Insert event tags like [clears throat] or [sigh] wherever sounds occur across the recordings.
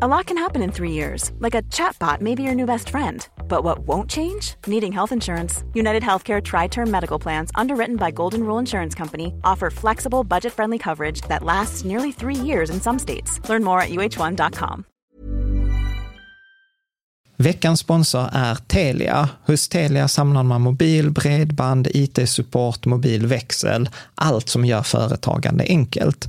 A lot can happen in three years, like a chatbot may be your new best friend. But what won't change? Needing health insurance. United Healthcare Tri Term Medical Plans, underwritten by Golden Rule Insurance Company, offer flexible, budget friendly coverage that lasts nearly three years in some states. Learn more at uh1.com. Veckans sponsor är Telia. Hos Telia samlar man mobil, bredband, IT-support, mobilväxel, allt som gör företagande enkelt.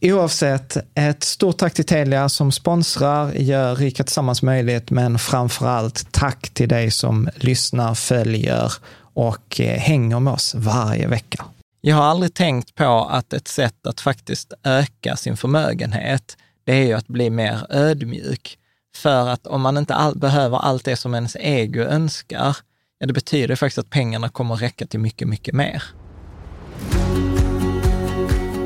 Oavsett, ett stort tack till Telia som sponsrar, gör Rika Tillsammans möjligt, men framför allt tack till dig som lyssnar, följer och eh, hänger med oss varje vecka. Jag har aldrig tänkt på att ett sätt att faktiskt öka sin förmögenhet, det är ju att bli mer ödmjuk. För att om man inte all, behöver allt det som ens ego önskar, ja, det betyder faktiskt att pengarna kommer att räcka till mycket, mycket mer.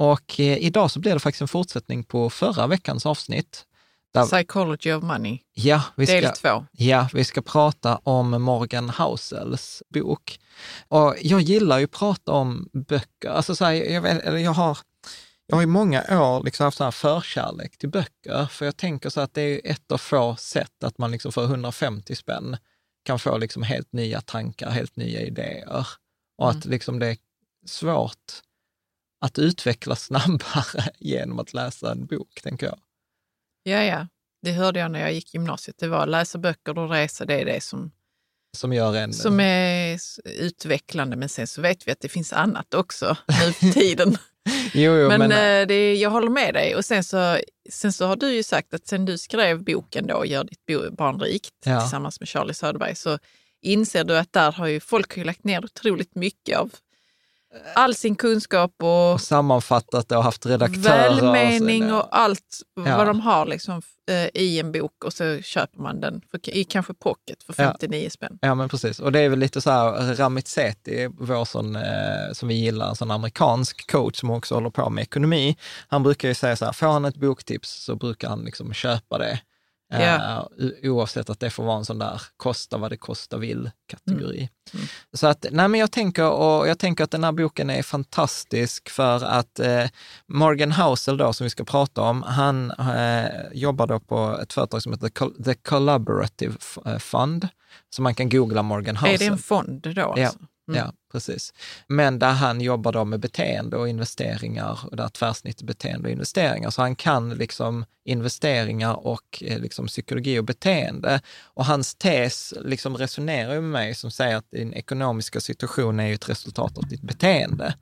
och eh, idag så blir det faktiskt en fortsättning på förra veckans avsnitt. Där, Psychology of Money, ja, vi ska, del två. Ja, vi ska prata om Morgan Housells bok. Och jag gillar ju att prata om böcker. Alltså så här, jag, eller jag, har, jag har i många år liksom haft så här förkärlek till böcker, för jag tänker så att det är ett av få sätt att man liksom för 150 spänn kan få liksom helt nya tankar, helt nya idéer. Och mm. att liksom det är svårt att utvecklas [laughs] snabbare genom att läsa en bok, tänker jag. Ja, ja. Det hörde jag när jag gick gymnasiet. Det var läsa böcker och resa, det är det som, som, gör en, som är utvecklande. Men sen så vet vi att det finns annat också nu för [laughs] tiden. jo, jo, men, men äh, det, jag håller med dig. Och sen så, sen så har du ju sagt att sen du skrev boken då, Gör ditt barn rikt, ja. tillsammans med Charlie Söderberg, så inser du att där har ju folk har lagt ner otroligt mycket av all sin kunskap och, och sammanfattat det och haft redaktörer. Välmening och, allt ja. vad de har liksom, eh, i en bok och så köper man den för, i kanske pocket för 59 ja. spänn. Ja, men precis. Och det är väl lite så här, Ramit Sethi, vår sån, eh, som vi gillar, en sån amerikansk coach som också håller på med ekonomi. Han brukar ju säga så här, får han ett boktips så brukar han liksom köpa det. Yeah. Uh, oavsett att det får vara en sån där kosta vad det kosta vill-kategori. Mm. Mm. Så att, nej men jag tänker, och jag tänker att den här boken är fantastisk för att eh, Morgan Housel då, som vi ska prata om, han eh, jobbar då på ett företag som heter The Collaborative eh, Fund. Så man kan googla Morgan Housel. Är det en fond då? Alltså? Ja. Mm. Ja, precis. Men där han jobbar då med beteende och investeringar, och där tvärsnitt beteende och investeringar. Så han kan liksom investeringar och eh, liksom psykologi och beteende. Och hans tes liksom resonerar med mig som säger att din ekonomiska situation är ju ett resultat av ditt beteende.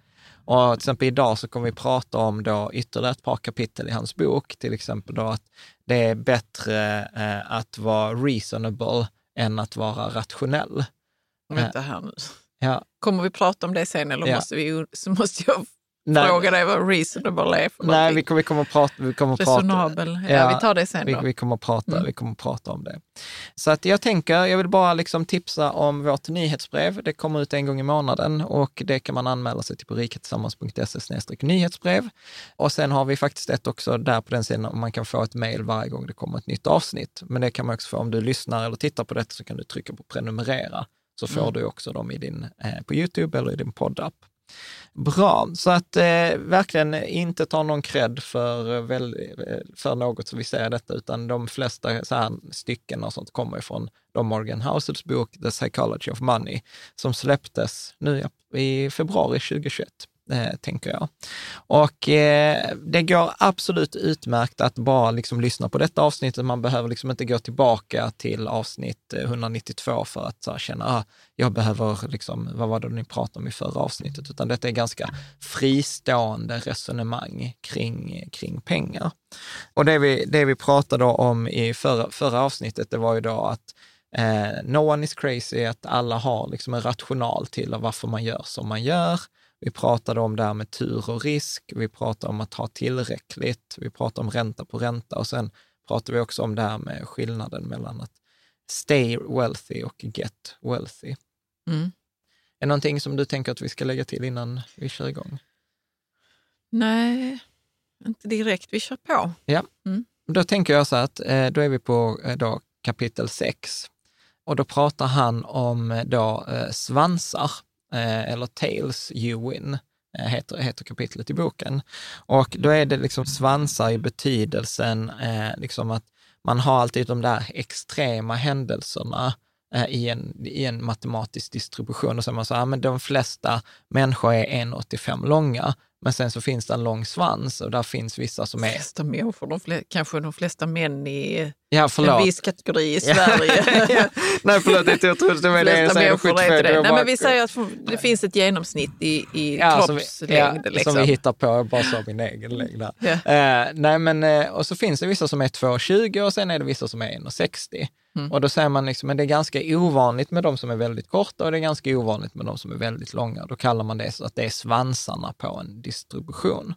Och till exempel idag så kommer vi prata om då ytterligare ett par kapitel i hans bok, till exempel då att det är bättre eh, att vara reasonable än att vara rationell. Vänta här nu. Ja. Kommer vi prata om det sen eller ja. måste, vi, så måste jag [laughs] Nej. fråga dig vad reasonable är för Nej, vi kommer, vi kommer att prata... Vi kommer Resonabel. Prata, ja, vi tar det sen då. Vi, kommer att prata, mm. vi kommer att prata om det. Så att jag tänker, jag vill bara liksom tipsa om vårt nyhetsbrev. Det kommer ut en gång i månaden och det kan man anmäla sig till på riketillsammans.se nyhetsbrev. Och sen har vi faktiskt ett också där på den sidan om man kan få ett mejl varje gång det kommer ett nytt avsnitt. Men det kan man också få om du lyssnar eller tittar på detta så kan du trycka på prenumerera så får mm. du också dem i din, eh, på YouTube eller i din poddapp. Bra, så att eh, verkligen inte ta någon cred för, väl, för något som vi säger detta, utan de flesta så här stycken och sånt kommer ifrån Morgan Housels bok The Psychology of Money, som släpptes nu i februari 2021 eh, tänker jag. Och eh, det går absolut utmärkt att bara liksom lyssna på detta avsnittet. Man behöver liksom inte gå tillbaka till avsnitt eh, 192 för att så här, känna, ah, jag behöver, liksom, vad var det ni pratade om i förra avsnittet? Utan detta är ganska fristående resonemang kring, kring pengar. Och det vi, det vi pratade om i förra, förra avsnittet, det var ju då att Eh, no one is crazy, att alla har liksom en rational till varför man gör som man gör. Vi pratade om det här med tur och risk. Vi pratade om att ha tillräckligt. Vi pratade om ränta på ränta och sen pratade vi också om det här med skillnaden mellan att stay wealthy och get wealthy. Mm. Är det någonting som du tänker att vi ska lägga till innan vi kör igång? Nej, inte direkt. Vi kör på. Ja, mm. då tänker jag så att eh, då är vi på eh, då kapitel 6 och då pratar han om eh, då svansar Eh, eller Tales You Win, eh, heter, heter kapitlet i boken. Och då är det liksom svansar i betydelsen eh, liksom att man har alltid de där extrema händelserna eh, i, en, i en matematisk distribution. Och så är man så här, ah, men de flesta människor är 1,85 långa. Men sen så finns det en lång svans och där finns vissa som är... De flesta människor, de flesta, kanske de flesta män i ja, en viss kategori i Sverige. [laughs] Nej, förlåt, jag trodde det var det jag säger. 75, det. Nej, bara... men vi säger att det finns ett genomsnitt i, i ja, kroppslängd. Som vi, ja, liksom. som vi hittar på, bara sa min egen längd. Ja. Uh, nej, men, uh, och så finns det vissa som är 2,20 och sen är det vissa som är 1,60. Mm. Och då säger man liksom, men det är ganska ovanligt med de som är väldigt korta och det är ganska ovanligt med de som är väldigt långa. Då kallar man det så att det är svansarna på en distribution.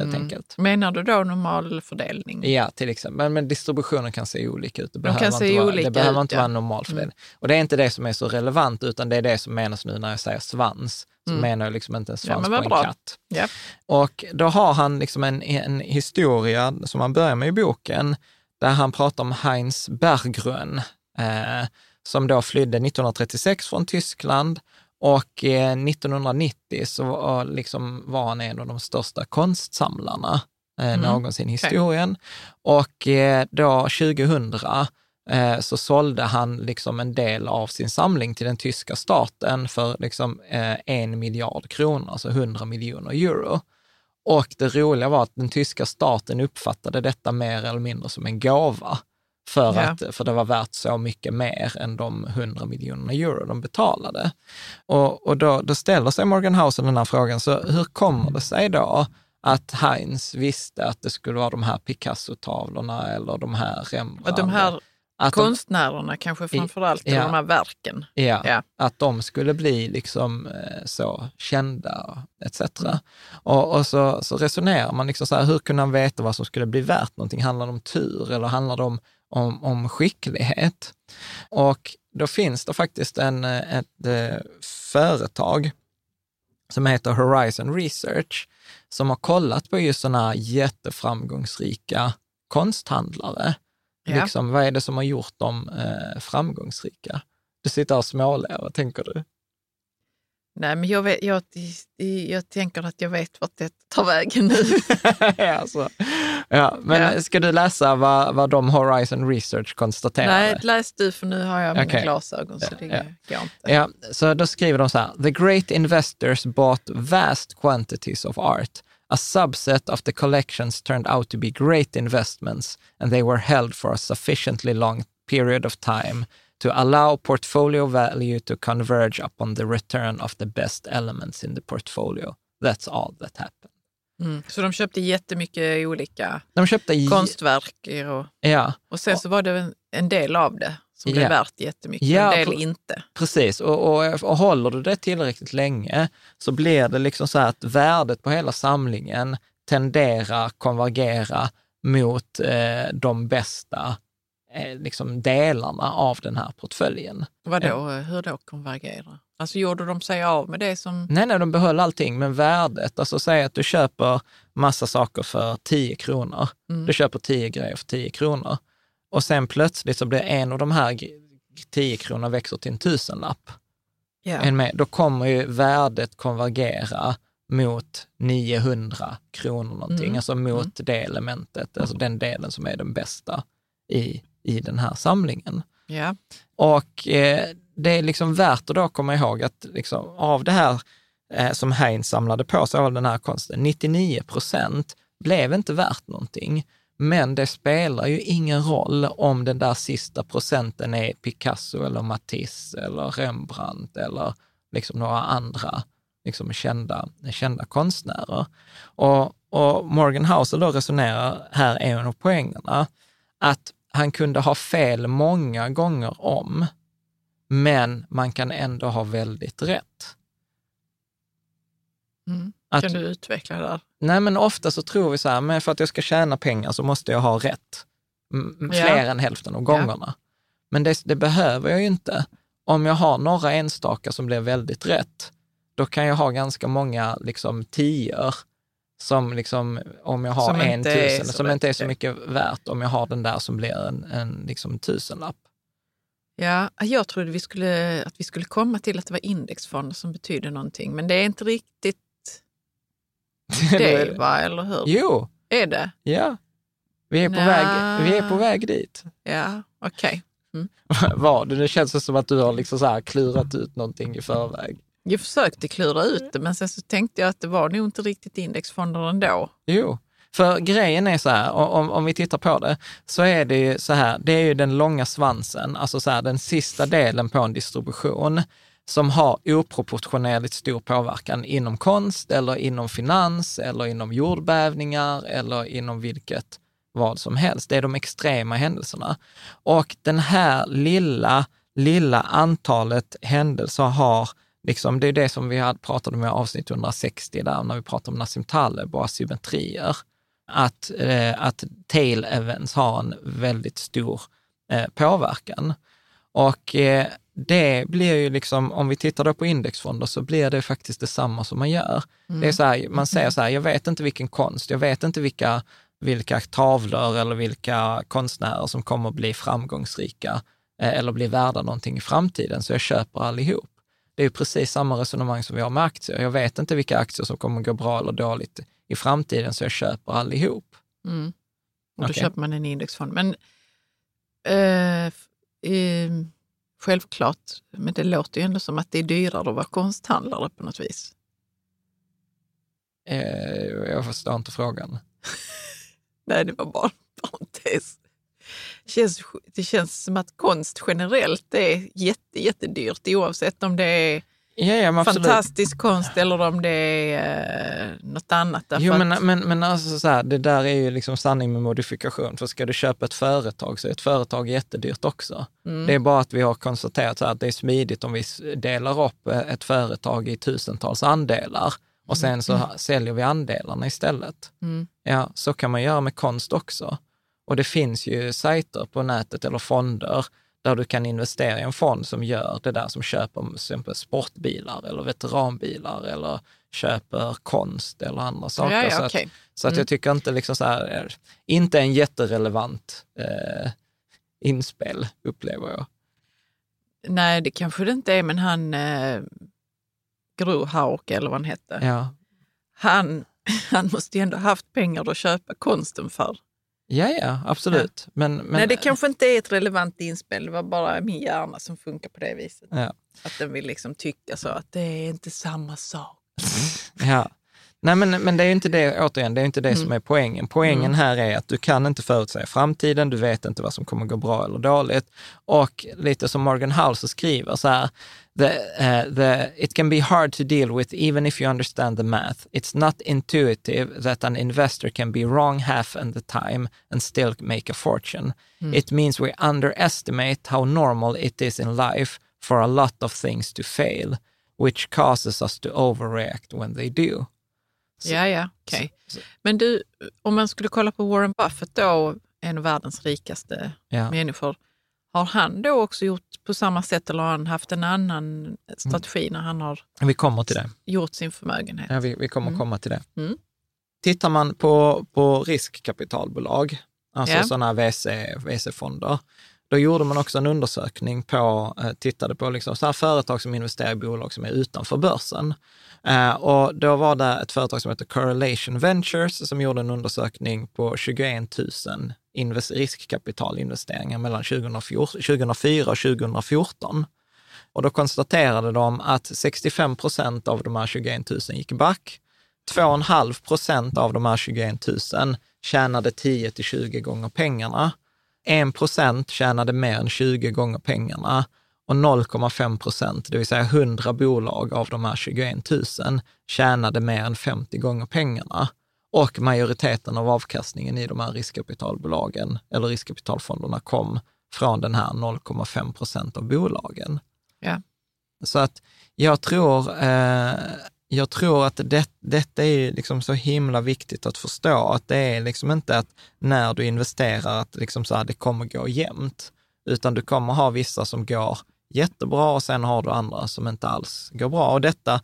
Helt mm. enkelt. Menar du då normal fördelning? Ja, till exempel. Men, men distributionen kan se olika ut. Det De behöver se vara, det behöver ut, inte ja. vara normal fördelning. Mm. Och det är inte det som är så relevant, utan det är det som menas nu när jag säger svans. Så mm. menar jag liksom inte en svans ja, på en bra. katt. Ja. Och då har han liksom en, en historia som han börjar med i boken, där han pratar om Heinz Berggrön, eh, som då flydde 1936 från Tyskland och eh, 1990 så var, liksom, var han en av de största konstsamlarna eh, mm. någonsin i historien. Och eh, då 2000 eh, så sålde han liksom en del av sin samling till den tyska staten för liksom, eh, en miljard kronor, alltså 100 miljoner euro. Och det roliga var att den tyska staten uppfattade detta mer eller mindre som en gåva. För, ja. att, för det var värt så mycket mer än de 100 miljonerna euro de betalade. Och, och då, då ställer sig Morgan Housel den här frågan, så hur kommer det sig då att Heinz visste att det skulle vara de här Picasso-tavlorna eller de här Rembrandt? de här att konstnärerna de, kanske framförallt, ja, de här verken. Ja, ja, att de skulle bli liksom eh, så kända etc. Och, och, så, så resonerar man liksom så här, hur kunde han veta vad som skulle bli värt någonting? Handlar det om tur eller handlar det om om, om skicklighet. Och då finns det faktiskt en, ett, ett eh, företag som heter Horizon Research som har kollat på just sådana jätteframgångsrika konsthandlare. Ja. Liksom, vad är det som har gjort dem eh, framgångsrika? Du sitter och småler, vad tänker du? Nej, men jag, vet, jag, jag tänker att jag vet vart det tar vägen nu. [laughs] alltså. Ja, men ja. ska du läsa vad, vad de Horizon Research konstaterade? Nej, läs du för nu har jag mina okay. glasögon så det ja. går inte. Ja, så då skriver de så här, the great investors bought vast quantities of art. A subset of the collections turned out to be great investments and they were held for a sufficiently long period of time to allow portfolio value to converge upon the return of the best elements in the portfolio. That's all that happened. Mm. Så de köpte jättemycket olika de köpte konstverk och, ja. och sen så var det en, del av det som blev värt jättemycket, ja, en del inte. Precis, och, och, och håller du det tillräckligt länge så blir det liksom så att värdet på hela samlingen tenderar konvergera mot eh, de bästa Eh, liksom delarna av den här portföljen. Vadå, hur då konvergera? Alltså gjorde de sig av med det som... Nej, nej, de behöll allting, men värdet, alltså säg att du köper massa saker för 10 kronor. Mm. Du köper 10 grejer för 10 kronor. Och sen plötsligt så blir en av de här 10 kronor växer till en tusenlapp. Yeah. En med, då kommer ju värdet konvergera mot 900 kronor någonting, mm. alltså mot mm. det elementet, alltså den delen som är den bästa i i den här samlingen. Ja. Och eh, det är liksom värt att då komma ihåg att liksom, av det här eh, som Heinz samlade på sig av den här konsten, 99 procent blev inte värt någonting. Men det spelar ju ingen roll om den där sista procenten är Picasso eller Matisse eller Rembrandt eller liksom några andra liksom kända, kända konstnärer. Och, och Morgan Housel då resonerar, här är en av poängerna, att han kunde ha fel många gånger om, men man kan ändå ha väldigt rätt. Mm. Att, kan du utveckla det där? Nej, men ofta så tror vi så här, men för att jag ska tjäna pengar så måste jag ha rätt. Fler ja. än hälften av gångerna. Ja. Men det, det, behöver jag ju inte. Om jag har några enstaka som blir väldigt rätt, då kan jag ha ganska många liksom, tior som liksom, om jag har som en tusen, som inte är så mycket värt om jag har den där som blir en, en liksom tusenlapp. Ja, jag trodde vi skulle, att vi skulle komma till att det var indexfonder som betyder någonting, men det är inte riktigt [laughs] det, va? Eller hur? Jo. Är det? Ja. Vi är på, väg, vi är på väg dit. Ja, okej. Okay. Mm. [laughs] Det känns som att du har liksom så klurat ut någonting i förväg. Jag försökte klura ut det, men sen så tänkte jag att det var nog inte riktigt indexfonder ändå. Jo, för grejen är så här, om, om vi tittar på det, så är det ju så här, det är ju den långa svansen, alltså så här, den sista delen på en distribution som har oproportionerligt stor påverkan inom konst eller inom finans eller inom jordbävningar eller inom vilket vad som helst. Det är de extrema händelserna. Och den här lilla, lilla antalet händelser har Liksom, det är det som vi hade pratat om i avsnitt 160, där när vi pratade om Nassim Taleb och asymmetrier. Att, eh, att tail events har en väldigt stor eh, påverkan. Och eh, det blir ju liksom, om vi tittar då på indexfonder så blir det faktiskt detsamma som man gör. Mm. Det är så här, man säger så här, jag vet inte vilken konst, jag vet inte vilka, vilka tavlor eller vilka konstnärer som kommer att bli framgångsrika eh, eller bli värda någonting i framtiden, så jag köper allihop. Det är precis samma resonemang som vi har med aktier. Jag vet inte vilka aktier som kommer gå bra eller dåligt i framtiden, så jag köper allihop. Mm. Och då okay. köper man en indexfond. Men eh, eh, självklart, men det låter ju ändå som att det är dyrare att vara konsthandlare på något vis. Eh, jag förstår inte frågan. [laughs] Nej, det var bara en parentes känns, det känns som att konst generellt är jätte, jättedyrt oavsett om det är Ja, ja, fantastisk konst eller om det är eh, något annat. Jo, men, men, men alltså så här, det där är ju liksom sanning med modifikation. För ska du köpa ett företag så är ett företag jättedyrt också. Mm. Det är bara att vi har konstaterat så här, att det är smidigt om vi delar upp eh, ett företag i tusentals andelar och sen så mm. säljer vi andelarna istället. Mm. Ja, så kan man göra med konst också. Och det finns ju sajter på nätet eller fonder där du kan investera i en fond som gör det där, som köper till exempel sportbilar eller veteranbilar eller köper konst eller andra saker. Ja, ja, så, okay. att, så att jag mm. tycker inte liksom så här, eh, inte en jätterelevant eh, inspel, upplever jag. Nej, det kanske det inte är, men han, eh, Buckaroo Hauck eller vad han hette. Ja. Han, [laughs] han måste ju ändå haft pengar att köpa konsten för. Ja, ja, absolut. Ja. Men, men, Nej, det kanske inte är ett relevant inspel. Det var bara min hjärna som funkar på det viset. Ja. Att den vill liksom tycka så att det är inte samma sak. [laughs] ja. Nej, men, men det är inte det, återigen, det är inte det mm. som är poängen. Poängen mm. här är att du kan inte förutsäga framtiden, du vet inte vad som kommer gå bra eller dåligt. Och lite som Morgan House skriver så här, the, uh, the, it can be hard to deal with even if you understand the math. It's not intuitive that an investor can be wrong half of the time and still make a fortune. Mm. It means we underestimate how normal it is in life for a lot of things to fail, which causes us to overreact when they do. Så, ja, ja, okej. Okay. Men du, om man skulle kolla på Warren Buffett då, en av världens rikaste ja. människor, har han då också gjort på samma sätt eller har han haft en annan strategi mm. när han har vi kommer till det. gjort sin förmögenhet? Ja, vi, vi kommer mm. komma till det. Mm. Tittar man på, på riskkapitalbolag, alltså ja. sådana VC, VC-fonder, då gjorde man också en undersökning på, eh, tittade på liksom så här företag som investerar i bolag som är utanför börsen. Eh, och då var det ett företag som heter Correlation Ventures som gjorde en undersökning på 21 000 riskkapitalinvesteringar mellan 2004 och 2014. Och då konstaterade de att 65 procent av de här 21 000 gick back. 2,5 procent av de här 21 000 tjänade 10 till 20 gånger pengarna. 1 procent tjänade mer än 20 gånger pengarna och 0,5 procent, det vill säga 100 bolag av de här 21 000, tjänade mer än 50 gånger pengarna. Och majoriteten av avkastningen i de här riskkapitalbolagen, eller riskkapitalfonderna, kom från den här 0,5 procent av bolagen. Ja. Så att jag tror, eh, jag tror att det, detta är liksom så himla viktigt att förstå, att det är liksom inte att när du investerar att liksom så här, det kommer gå jämnt, utan du kommer ha vissa som går jättebra och sen har du andra som inte alls går bra. Och detta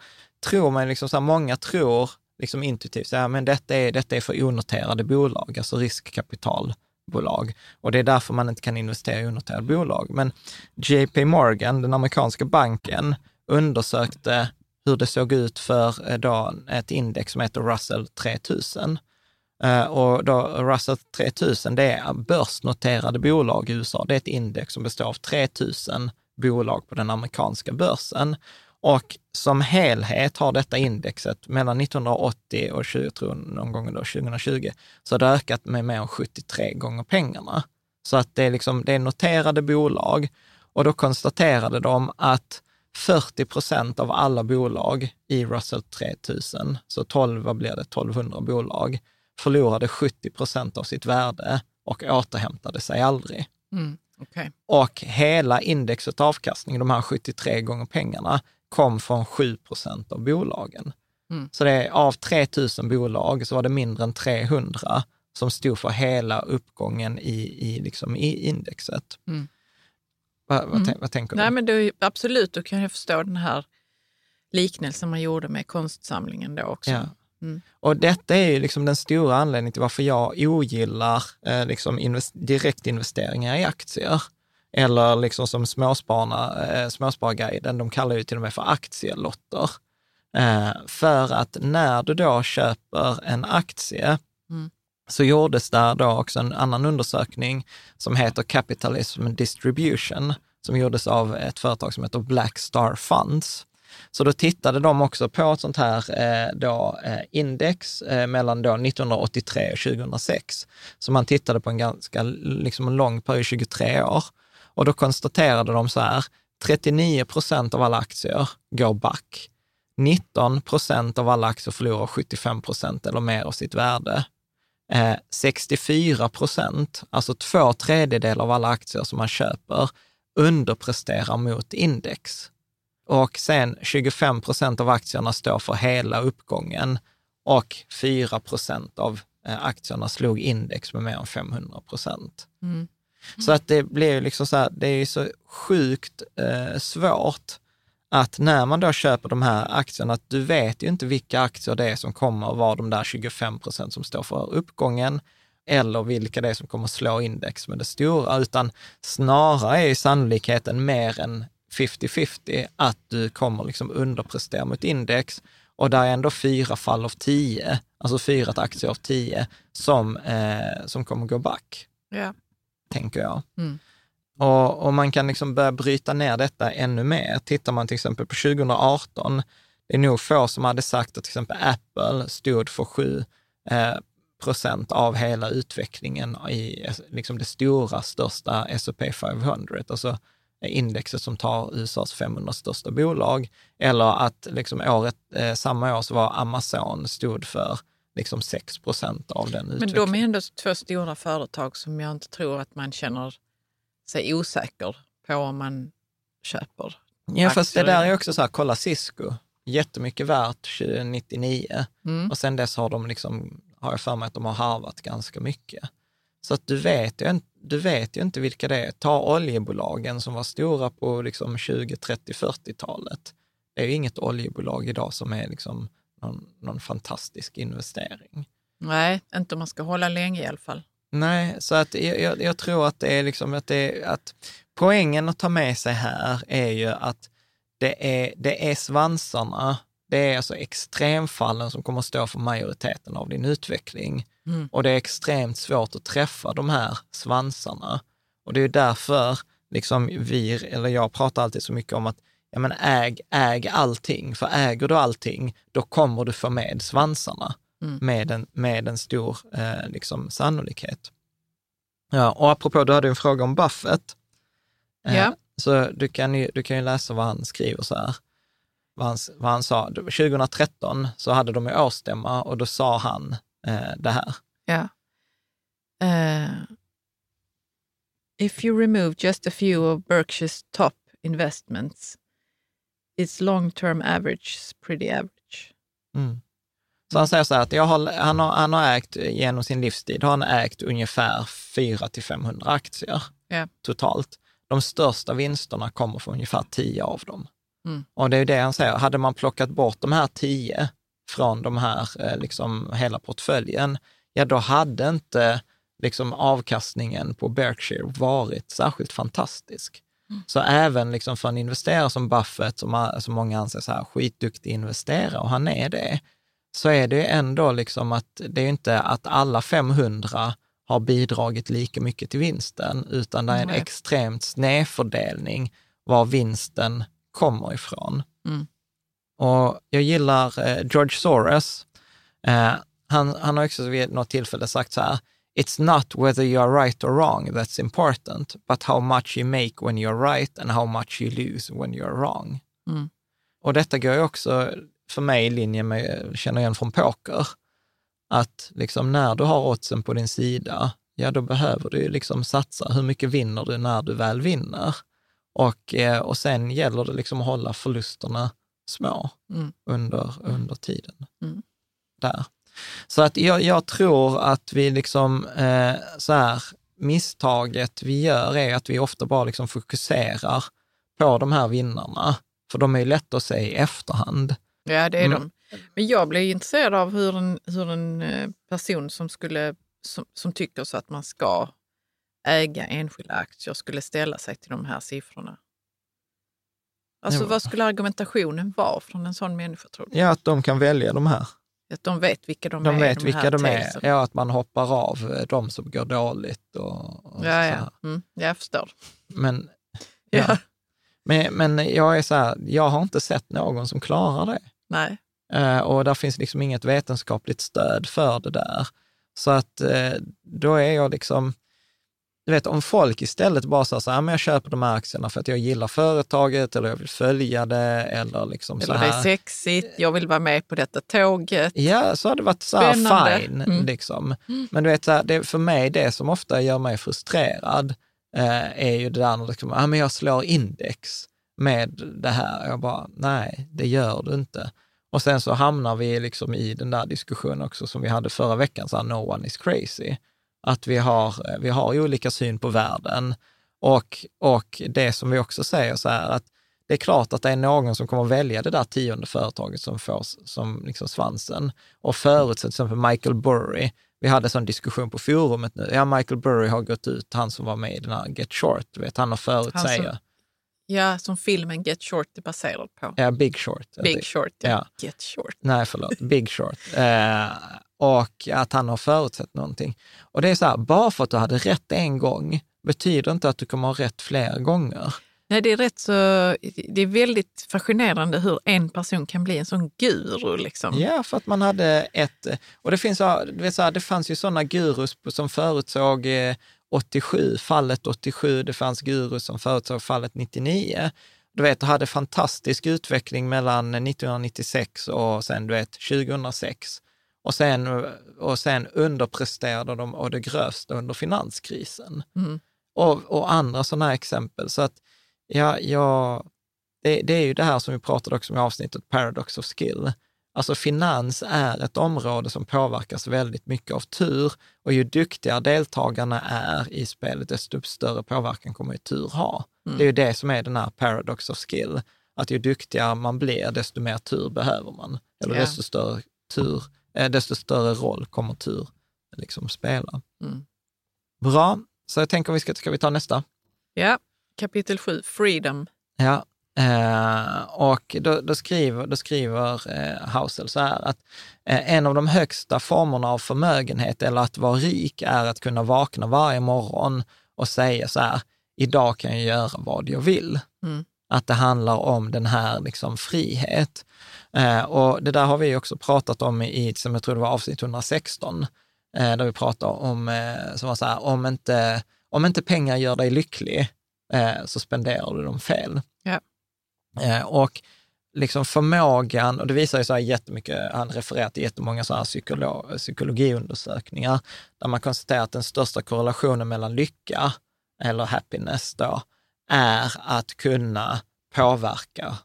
tror man, liksom så här, många tror liksom intuitivt, så här, men detta är, detta är för onoterade bolag, alltså riskkapitalbolag. Och det är därför man inte kan investera i onoterade bolag. Men JP Morgan, den amerikanska banken, undersökte hur det såg ut för eh, då ett index som heter Russell 3000. Eh, och då Russell 3000, det är börsnoterade bolag i USA. Det är ett index som består av 3000 bolag på den amerikanska börsen. Och som helhet har detta indexet mellan 1980 och 20, tror någon gång då, 2020, så har det ökat med mer än 73 gånger pengarna. Så att det är, liksom, det är noterade bolag och då konstaterade de att 40 procent av alla bolag i Russell 3000, så 12, vad blir det, 1200 bolag, förlorade 70 procent av sitt värde och återhämtade sig aldrig. Mm. Okay. Och hela indexet avkastning, de här 73 gånger pengarna, kom från 7 procent av bolagen. Mm. Så det är, av 3 000 bolag så var det mindre än 300 som stod för hela uppgången i, i, liksom i indexet. Mm. Va, vad, mm. vad, tänker du? Nej, men det, absolut, då kan jag förstå den här liknelsen man gjorde med konstsamlingen då också. Ja. Mm. Och detta är ju liksom den stora anledningen till varför jag ogillar eh, liksom invest direktinvesteringar i aktier. Eller liksom som småsparna, eh, Småsparguiden, de kallar det till och med för aktielotter. Eh, för att när du då köper en aktie, mm så gjordes där då också en annan undersökning som heter Capitalism Distribution, som gjordes av ett företag som heter Black Star Funds. Så då tittade de också på ett sånt här eh, då, eh, index eh, mellan då 1983 och 2006. Så man tittade på en ganska liksom en lång period, 23 år. Och då konstaterade de så här, 39 procent av alla aktier går back. 19 procent av alla aktier förlorar 75 procent eller mer av sitt värde. 64 procent, alltså två tredjedelar av alla aktier som man köper, underpresterar mot index. Och sen 25 procent av aktierna står för hela uppgången och 4 procent av eh, aktierna slog index med mer än 500 procent. Mm. Mm. Så att det blir liksom så här, det är så sjukt eh, svårt att när man då köper de här aktierna, att du vet ju inte vilka aktier det är som kommer att vara de där 25 procent som står för uppgången eller vilka det är som kommer slå index med det stora, utan snarare är sannolikheten mer än 50-50 att du kommer liksom underprestera mot index och där är ändå fyra fall av tio, alltså fyra aktier av tio, som, eh, som kommer gå back. Ja. Tänker jag. Mm. Och, och, man kan liksom börja bryta ner detta ännu mer. Tittar man till exempel på 2018, det är nog få som hade sagt att till exempel Apple stod för 7 eh, procent av hela utvecklingen i liksom det stora, största S&P 500, alltså indexet som tar USAs 500 största bolag. Eller att liksom året, eh, samma år så var Amazon stod för liksom 6 procent av den utvecklingen. Men de är ändå två stora företag som jag inte tror att man känner sig osäker på om man köper. Ja, fast det där är också så här, kolla Cisco, jättemycket värt 99 mm. och sen dess har de liksom, har jag för mig att de har harvat ganska mycket. Så att du vet, ju, du vet ju inte vilka det är. Ta oljebolagen som var stora på liksom 20, 30, 40-talet. Det är ju inget oljebolag idag som är liksom någon, någon fantastisk investering. Nej, inte om man ska hålla länge i alla fall. Nej, så att jag, jag, tror att det är liksom att, det, att poängen att ta med sig här är ju att det är, det är svansarna, det är alltså extremfallen som kommer att stå för majoriteten av din utveckling. Mm. Och det är extremt svårt att träffa de här svansarna. Och det är därför liksom vi, eller jag pratar alltid så mycket om att ja, men äg, äg allting, för äger du allting, då kommer du få med svansarna mm. med, en, med en stor eh, liksom, sannolikhet. Ja, och apropå, du hade en fråga om Buffett. Eh, ja. Så du kan, ju, du kan ju läsa vad han skriver så här. Vad han, vad han sa. 2013 så hade de ju årsstämma och då sa han eh, det här. Ja. Uh, if you remove just a few of Berkshire's top investments, its long term average is pretty average. Mm. Så han säger så här att har, han, har, han har ägt genom sin livstid har han ägt ungefär 4 till 500 aktier yeah. totalt. De största vinsterna kommer från ungefär 10 av dem. Mm. Och det är det han säger, hade man plockat bort de här 10 från de här, eh, liksom hela portföljen, ja då hade inte liksom avkastningen på Berkshire varit särskilt fantastisk. Mm. Så även liksom för en investerare som Buffett, som, som många anser så här, skitduktig investerare, och han är det, så är det ändå liksom att det är inte att alla 500 har bidragit lika mycket till vinsten, utan det är en mm. extremt snedfördelning var vinsten kommer ifrån. Mm. Och jag gillar eh, George Soros. Eh, han, han har också vid något tillfälle sagt så här, It's not whether you are right or wrong that's important, but how much you make when you're right and how much you lose when you're wrong. Mm. Och detta går ju också för mig i linje med, känner igen från poker, att liksom när du har oddsen på din sida, ja då behöver du liksom satsa. Hur mycket vinner du när du väl vinner? Och, eh, och sen gäller det liksom att hålla förlusterna små mm. under, under tiden. Mm. Där. Så att jag, jag, tror att vi liksom, eh, så här, misstaget vi gör är att vi ofta bara liksom fokuserar på de här vinnarna, för de är lätta att se i efterhand. Ja, det är mm. de. Men jag blir intresserad av hur en, hur en eh, person som, skulle, som, som tycker så att man ska äga enskilda aktier skulle ställa sig till de här siffrorna. Alltså ja. vad skulle argumentationen vara från en sån människa tror du? Ja, att de kan välja de här. Att de vet vilka de, de är? Vet de vilka de är. Ja, att man hoppar av eh, de som går dåligt. Och, och ja, ja. Mm, jag förstår. Men, ja. [laughs] ja. Men, men jag är så här, jag har inte sett någon som klarar det. Nej. Uh, och där finns liksom inget vetenskapligt stöd för det där. Så att uh, då är jag liksom, du vet om folk istället bara sa så här, men jag köper de här aktierna för att jag gillar företaget eller jag vill följa det eller liksom eller så här. det är sexigt, jag vill vara med på detta tåget. Ja, så hade det varit så här fine. Mm. Liksom. Mm. Men du vet, så här, det, för mig, det som ofta gör mig frustrerad eh, är ju det där när liksom, ah, men jag slår index med det här. Jag bara, nej, det gör du inte. Och sen så hamnar vi liksom i den där diskussionen också som vi hade förra veckan, så här, no one is crazy att vi har, vi har olika syn på världen. Och, och det som vi också säger så här att det är klart att det är någon som kommer välja det där tionde företaget som får som liksom svansen. Och förutsatt till exempel Michael Burry, vi hade en sån diskussion på forumet nu, ja Michael Burry har gått ut, han som var med i den här Get Short, vet, han har förutsäger. Ja, som filmen Get Short är baserad på. Ja, Big Short. Big Short, ja. ja. Get Short. Nej, förlåt. Big Short. [laughs] Eh, och att han har förutsett någonting. Och det är så här, bara för att du hade rätt en gång betyder inte att du kommer ha rätt fler gånger. Nej, det är rätt så, det är väldigt fascinerande hur en person kan bli en sån guru. Liksom. Ja, för att man hade ett, och det finns, du vet så här, det fanns ju sådana gurus som förutsåg 87, eh, fallet 87, det fanns gurus som förutsåg fallet 99. Du vet, du hade fantastisk utveckling mellan 1996 och sen, du vet, 2006. Och sen, och sen underpresterade de och det grövsta under finanskrisen. Mm. Och, och andra sådana exempel. Så att Ja, ja det, det, är ju det här som vi pratade också om i avsnittet Paradox of Skill. Alltså finans är ett område som påverkas väldigt mycket av tur och ju duktigare deltagarna är i spelet, desto större påverkan kommer ju tur ha. Mm. Det är ju det som är den här paradox of skill, att ju duktigare man blir, desto mer tur behöver man. Eller yeah. desto, större tur, eh, desto större roll kommer tur liksom spela. Mm. Bra, så jag tänker vi ska, ska vi ta nästa? Ja. Kapitel 7, Freedom. Ja, eh, och då, då, skriver, då skriver eh, Hausel så här att eh, en av de högsta formerna av förmögenhet eller att vara rik är att kunna vakna varje morgon och säga så här, idag kan jag göra vad jag vill. Mm. Att det handlar om den här liksom frihet. Eh, och det där har vi också pratat om i, som jag tror det var avsnitt 116, eh, där vi pratar om, eh, som var så här, om inte, om inte pengar gör dig lycklig, så spenderar du dem fel. Ja. Eh, och liksom förmågan, och det visar ju så här jättemycket, han refererar till jättemånga så här psykolo, psykologiundersökningar, där man konstaterar att den största korrelationen mellan lycka, eller happiness då, är att kunna påverka,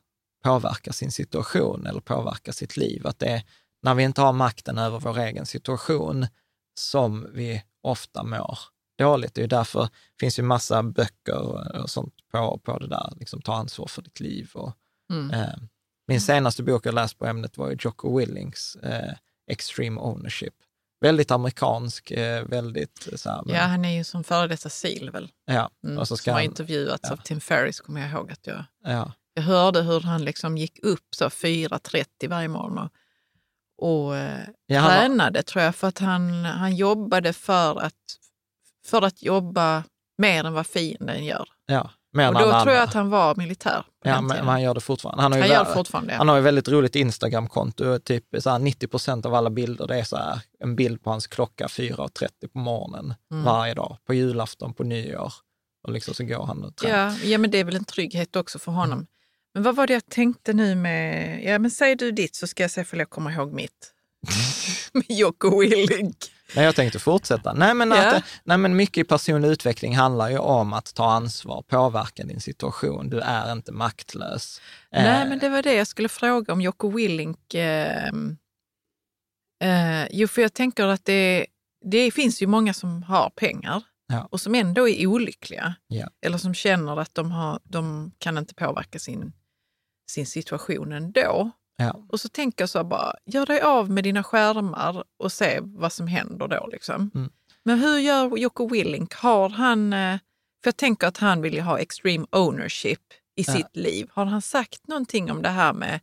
påverka sin situation eller påverka sitt liv. Att det är när vi inte har makten över vår egen situation som vi ofta mår dåligt. Det är därför det finns ju massa böcker och sånt på, på det där, liksom ta ansvar för ditt liv. Och, mm. eh, min senaste bok jag läst på ämnet var ju Jocko Willings eh, Extreme Ownership. Väldigt amerikansk, eh, väldigt så här, men... Ja, han är ju som före detta sil väl? Ja. Mm, och så ska som han... har intervjuats ja. av Tim Ferris, kommer jag ihåg att jag... Ja. Jag hörde hur han liksom gick upp så 4.30 varje morgon och, och eh, ja, tränade, var... tror jag, för att han, han jobbade för att för att jobba mer än vad fienden gör. Ja, och då tror jag att han var militär. Ja, men, han gör det fortfarande. Han har ju, han gör det fortfarande, ja. han har ju väldigt roligt Instagramkonto. Typ så här 90 procent av alla bilder, det är så här, en bild på hans klocka 4.30 på morgonen mm. varje dag. På julafton, på nyår. Och liksom så går han och tränar. Ja, ja, men det är väl en trygghet också för honom. Mm. Men vad var det jag tänkte nu med... Ja, men säg du ditt så ska jag se om jag kommer ihåg mitt. [laughs] med Jocko Willink. Nej, jag tänkte fortsätta. Nej men, att, nej, men mycket i personlig utveckling handlar ju om att ta ansvar, påverka din situation. Du är inte maktlös. Nej, eh. men det var det jag skulle fråga om Jocko Willink. Eh, eh, jo, för jag tänker att det, det finns ju många som har pengar ja. och som ändå är olyckliga. Ja. Eller som känner att de, har, de kan inte påverka sin, sin situation ändå. Ja. Och så tänker jag så bara, gör dig av med dina skärmar och se vad som händer då. Liksom. Mm. Men hur gör Jocko Willink? Har han, eh, för jag tänker att han vill ju ha extreme ownership i ja. sitt liv. Har han sagt någonting om det här med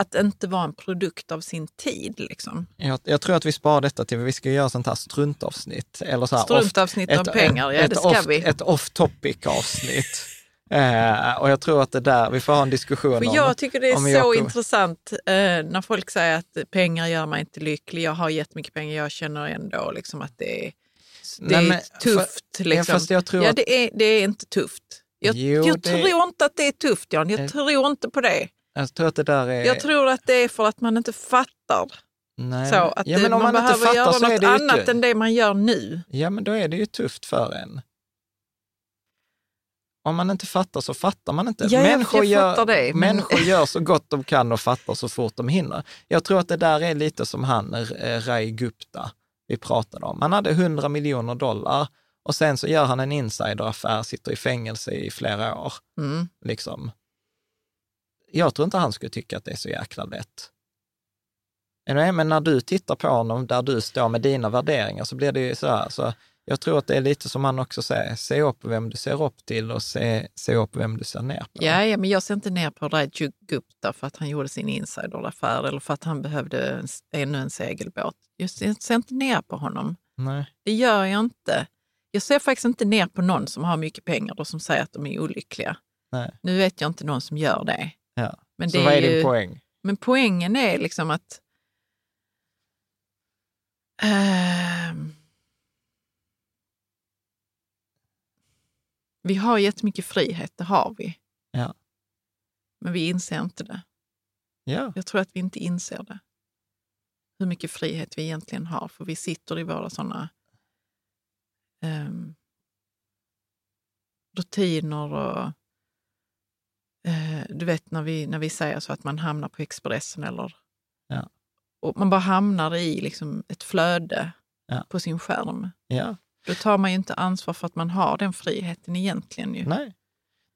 att inte vara en produkt av sin tid? Liksom? Jag, jag tror att vi sparar detta till, vi ska göra sånt här struntavsnitt. Eller så här struntavsnitt off, om ett, pengar, ja ett, det ska off, vi. Ett off topic avsnitt. Eh, och jag tror att det där, vi får ha en diskussion För om... Jag tycker det är så jag... intressant eh, när folk säger att pengar gör mig inte lycklig. Jag har jättemycket pengar, jag känner ändå liksom att det är, det Nej, är tufft. För, liksom. ja, jag tror ja, det, är, det är inte tufft. Jag, jo, jag det... tror inte att det är tufft, Jan. Jag tror inte på det. Jag tror att det där är... Jag tror att det är för att man inte fattar. Nej. Så att ja, men om man, man behöver fattar, göra något annat ju... än det man gör nu. Ja, men då är det ju tufft för en. Om man inte fattar så fattar man inte. Ja, människor, gör, det, men... människor gör så gott de kan och fattar så fort de hinner. Jag tror att det där är lite som han, eh, Ray Gupta, vi pratade om. Han hade 100 miljoner dollar och sen så gör han en insideraffär, sitter i fängelse i flera år. Mm. Liksom. Jag tror inte han skulle tycka att det är så jäkla lätt. Men när du tittar på honom där du står med dina värderingar så blir det ju så här, så jag tror att det är lite som han också säger, se upp vem du ser upp till och se, se upp vem du ser ner på. Ja, ja, men jag ser inte ner på Raju Gupta för att han gjorde sin insideraffär eller för att han behövde en, ännu en segelbåt. Jag ser inte ner på honom. Nej. Det gör jag inte. Jag ser faktiskt inte ner på någon som har mycket pengar och som säger att de är olyckliga. Nej. Nu vet jag inte någon som gör det. Ja. Men Så det vad är ju, din poäng? Men poängen är liksom att ehm, vi har jättemycket frihet, det har vi. Ja. Men vi inser inte det. Ja. Jag tror att vi inte inser det. Hur mycket frihet vi egentligen har, för vi sitter i våra sådana um, rutiner och uh, du vet när vi, när vi säger så att man hamnar på Expressen eller Ja. och man bara hamnar i liksom ett flöde Ja. på sin skärm. ja. Då tar man ju inte ansvar för att man har den friheten egentligen. Ju. Nej.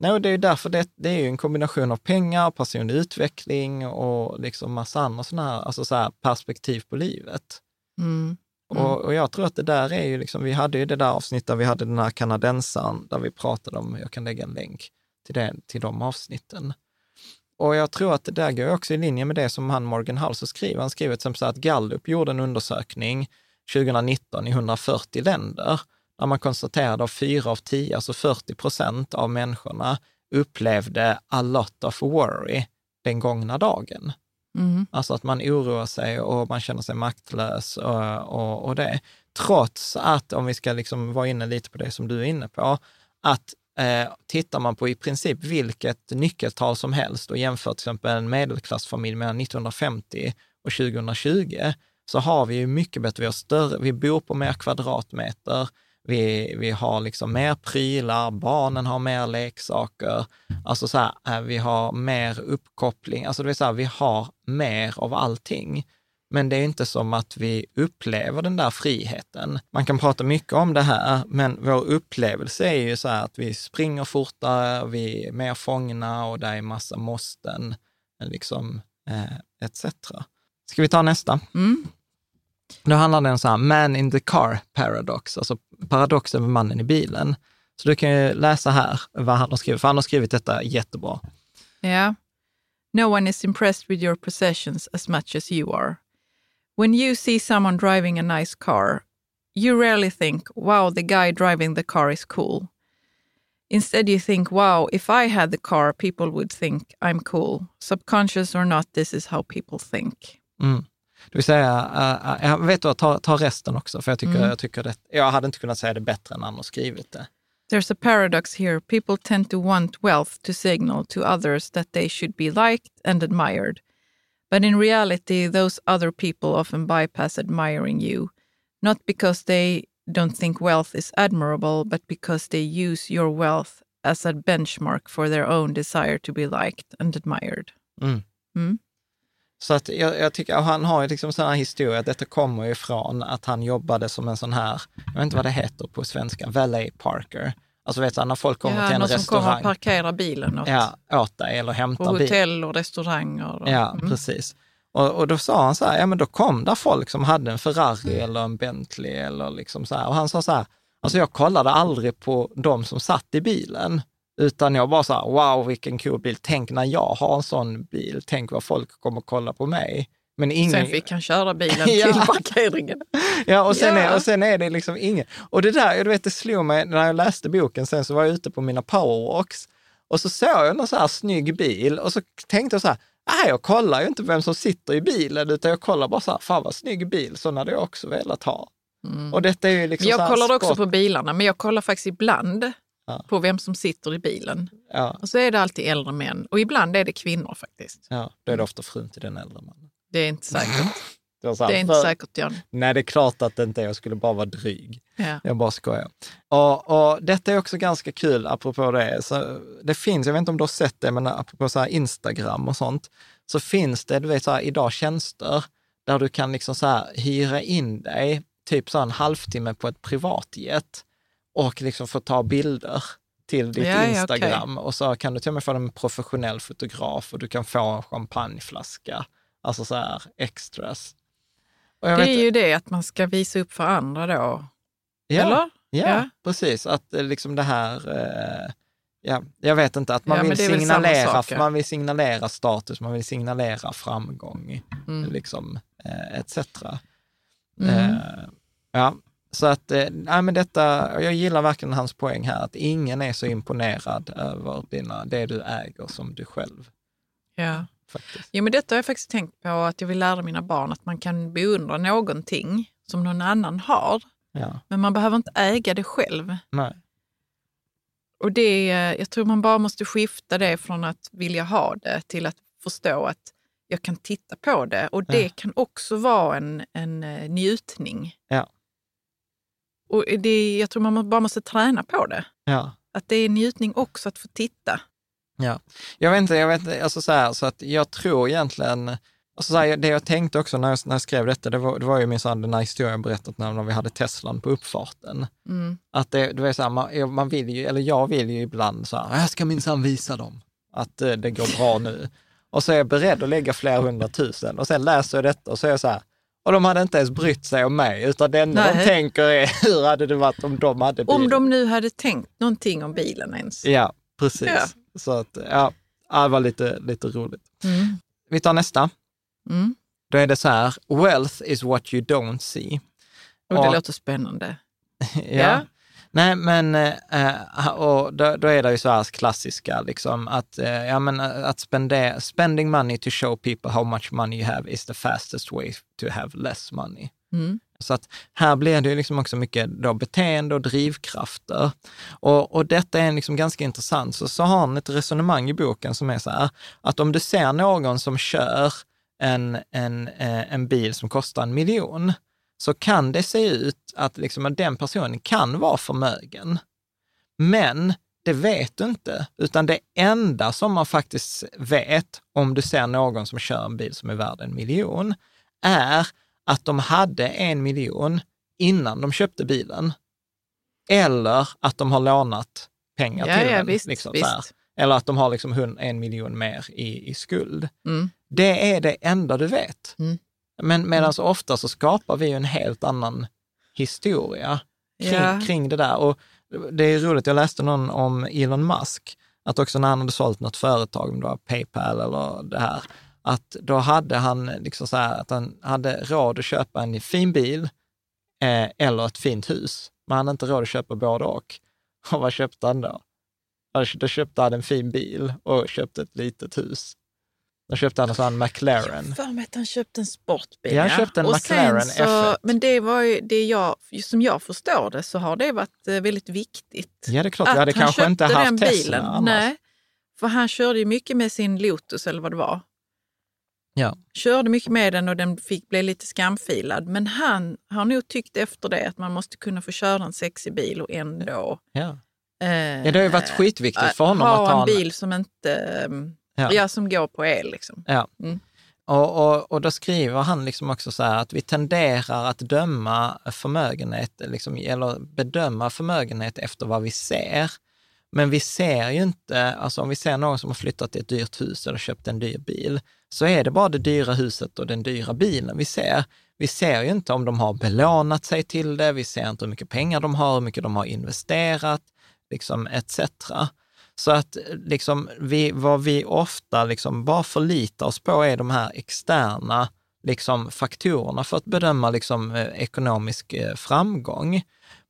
Nej, och det är ju därför det, det är en kombination av pengar, personlig utveckling och liksom massa andra sådana här, alltså så här perspektiv på livet. Mm. Mm. Och, och jag tror att det där är ju liksom, vi hade ju det där avsnittet där vi hade den här kanadensaren där vi pratade om, jag kan lägga en länk till, det, till de avsnitten. Och jag tror att det där går också i linje med det som han Morgan House skriver. Han skriver till exempel så här att Gallup gjorde en undersökning 2019 i 140 länder, där man konstaterade av fyra av tio, alltså 40 procent av människorna upplevde a lot of worry den gångna dagen. Mm. Alltså att man oroar sig och man känner sig maktlös och, och, och det. Trots att, om vi ska liksom vara inne lite på det som du är inne på, att eh, tittar man på i princip vilket nyckeltal som helst och jämför till exempel en medelklassfamilj mellan 1950 och 2020, så har vi ju mycket bättre, vi, har större, vi bor på mer kvadratmeter, vi, vi har liksom mer prylar, barnen har mer leksaker, alltså så här, eh, vi har mer uppkoppling, alltså det vill säga vi har mer av allting. Men det är inte som att vi upplever den där friheten. Man kan prata mycket om det här, men vår upplevelse är ju så här att vi springer fortare, vi är mer fångna och det är massa måsten, liksom, eh, etc. Ska vi ta nästa? Mm. Då handlar den så här, man in the car paradox, alltså paradoxen med mannen i bilen. Så du kan ju läsa här vad han har skrivit, för han har skrivit detta jättebra. Yeah. No one is impressed with your possessions as much as you are. When you see someone driving a nice car, you rarely think, wow, the guy driving the car is cool. Instead, you think, wow, if I had the car, people would think I'm cool. Subconscious or not, this is how people think. Mm. Det vill säga, uh, jag vet du, ta, ta resten också, för jag tycker, Mm. jag tycker det, jag hade inte kunnat säga det bättre än han har skrivit det. There's a paradox here. People tend to want wealth to signal to others that they should be liked and admired. But in reality, those other people often bypass admiring you, not because they don't think wealth is admirable, but because they use your wealth as a benchmark for their own desire to be liked and admired. Mm. Mm. Så att jag, jag tycker, han har ju liksom historia, att detta kommer ju från att han jobbade som en sån här, jag vet inte vad det heter på svenska, valet parker. Alltså vet du, när folk kommer ja, till en någon som kommer restaurang, och parkerar bilen åt, ja, åt dig eller på hämtar bil. hotell och restauranger. Och, Ja, Mm. precis. Och, och då sa han så här, ja men då kom där folk som hade en Ferrari eller en Bentley eller liksom så här. Och han sa så här, alltså jag kollade aldrig på de som satt i bilen, utan jag bara så här, wow vilken cool bil, tänk när jag har en sån bil, tänk vad folk kommer kolla på mig. Men ingen... Sen fick han köra bilen [laughs] Ja. till parkeringen. Ja, och sen, Ja. Är, och sen är det liksom ingen... Och det där, du vet, det slog mig när jag läste boken, sen så var jag ute på mina powerwalks och så såg jag någon så här snygg bil och så tänkte jag så här, nej, jag kollar ju inte vem som sitter i bilen, utan jag kollar bara så här, fan vad snygg bil, så hade jag också velat ha. Och detta är ju liksom jag kollar också på bilarna, men jag kollar faktiskt ibland Ja. på vem som sitter i bilen. Ja, Och så är det alltid äldre män och ibland är det kvinnor faktiskt. ja, då är det ofta frun till den äldre mannen. Det är inte säkert. [laughs] Det, här, Det är inte för- säkert John. Nej, det är klart att det inte är, jag skulle bara vara dryg. Ja. Jag bara skojar. Och, och detta är också ganska kul, apropå det. Så det finns, jag vet inte om du har sett det, men apropå så Instagram och sånt, så finns det, du vet, så här, idag tjänster där du kan liksom så här, hyra in dig typ så en halvtimme på ett privatjet och liksom få ta bilder till ditt Ja, Instagram. Och så kan du till och med få en professionell fotograf och du kan få en champagneflaska, alltså så här extras. Det vet- är ju det att man ska visa upp för andra då. ja. Eller? Ja, Ja. precis. Att eh, liksom det här, eh, ja, jag vet inte, att man Ja, vill signalera, man vill signalera status, man vill signalera framgång, Mm. liksom, eh, etc. Mm. Ja, så att, eh, nej men detta, jag gillar verkligen hans poäng här, att ingen är så imponerad över dina, det du äger som du själv. Ja. Faktiskt. Jo, men detta har jag faktiskt tänkt på, att jag vill lära mina barn att man kan beundra någonting som någon annan har, Ja, men man behöver inte äga det själv. nej. Och det, är- jag tror man bara måste skifta det från att vilja ha det till att förstå att jag kan titta på det. Och det Ja. kan också vara en, en eh, njutning. Ja. Och det, jag tror man bara måste träna på det. Ja. Att det är njutning också att få titta. Ja, jag vet inte, jag vet inte, alltså så här, så att jag tror egentligen, alltså så här, det jag tänkte också när jag, när jag skrev detta, det var, det var ju min den här historien jag berättat när, när vi hade Teslan på uppfarten. Mm. Att det, det var så här, man, man vill ju, eller jag vill ju ibland så här, jag ska minsann visa dem att eh, det går bra nu. Och så är jag beredd att lägga flera hundratusen och sen läser jag detta och så är jag så här, och de hade inte ens brytt sig om mig, utan det enda de tänker är, [laughs] hur hade det varit om de hade bil? Om de nu hade tänkt någonting om bilen ens. Ja, precis. Ja. Så att, ja, det var lite, lite roligt. Mm. Vi tar nästa. Mm. Då är det så här, wealth is what you don't see. Och det Ja. låter spännande. [laughs] ja. Ja. Nej, men eh, och då, då är det ju så här klassiska, liksom, att, eh, ja, men, eh, att spendera, spending money to show people how much money you have is the fastest way to have less money. Mm. Så att här blir det ju liksom också mycket då beteende och drivkrafter. Och, och detta är liksom ganska intressant. Så, så har han ett resonemang i boken som är så här, att om du ser någon som kör en, en, eh, en bil som kostar en miljon, så kan det se ut att, liksom, den personen kan vara förmögen. Men det vet du inte, utan det enda som man faktiskt vet om du ser någon som kör en bil som är värd en miljon, är att de hade en miljon innan de köpte bilen. Eller att de har lånat pengar Ja, till ja, den. visst, liksom, visst. Eller att de har liksom en miljon mer i, i skuld. Mm. Det är det enda du vet. Mm. Men medan så ofta så skapar vi ju en helt annan historia kring, Ja. kring det där. Och det är roligt, jag läste någon om Elon Musk, att också när han hade sålt något företag, om det var Paypal eller det här, att då hade han liksom så här, att han hade råd att köpa en fin bil eh, eller ett fint hus. Men han hade inte råd att köpa både och. Och vad köpte han då? Då köpte han en fin bil och köpte ett litet hus. Då köpte han en sån McLaren. För mig att han köpte en sportbil. Jag köpte en Och McLaren så, F1. Men det var ju, det jag, som jag förstår det så har det varit eh, väldigt viktigt. Ja, det är klart. Jag hade han kanske inte haft den Tesla bilen. annars. Nej, för han körde ju mycket med sin Lotus eller vad det var. Ja. Körde mycket med den och den fick bli lite skamfilad. Men han har nog tyckt efter det att man måste kunna få köra en sexig bil och ändå Ja. eh, ja, det har ju varit skitviktigt för honom ha att ha en bil som inte ehm, Ja. ja. som går på el. Liksom. Ja. Mm. Och, och, och då skriver han liksom också så här att vi tenderar att döma förmögenhet, liksom, eller bedöma förmögenhet efter vad vi ser. Men vi ser ju inte, alltså om vi ser någon som har flyttat till ett dyrt hus eller köpt en dyr bil, så är det bara det dyra huset och den dyra bilen vi ser. Vi ser ju inte om de har belånat sig till det, vi ser inte hur mycket pengar de har, hur mycket de har investerat, liksom etc. Så att liksom, vi, vad vi ofta liksom bara förlitar oss på är de här externa liksom, faktorerna för att bedöma liksom, eh, ekonomisk eh, framgång.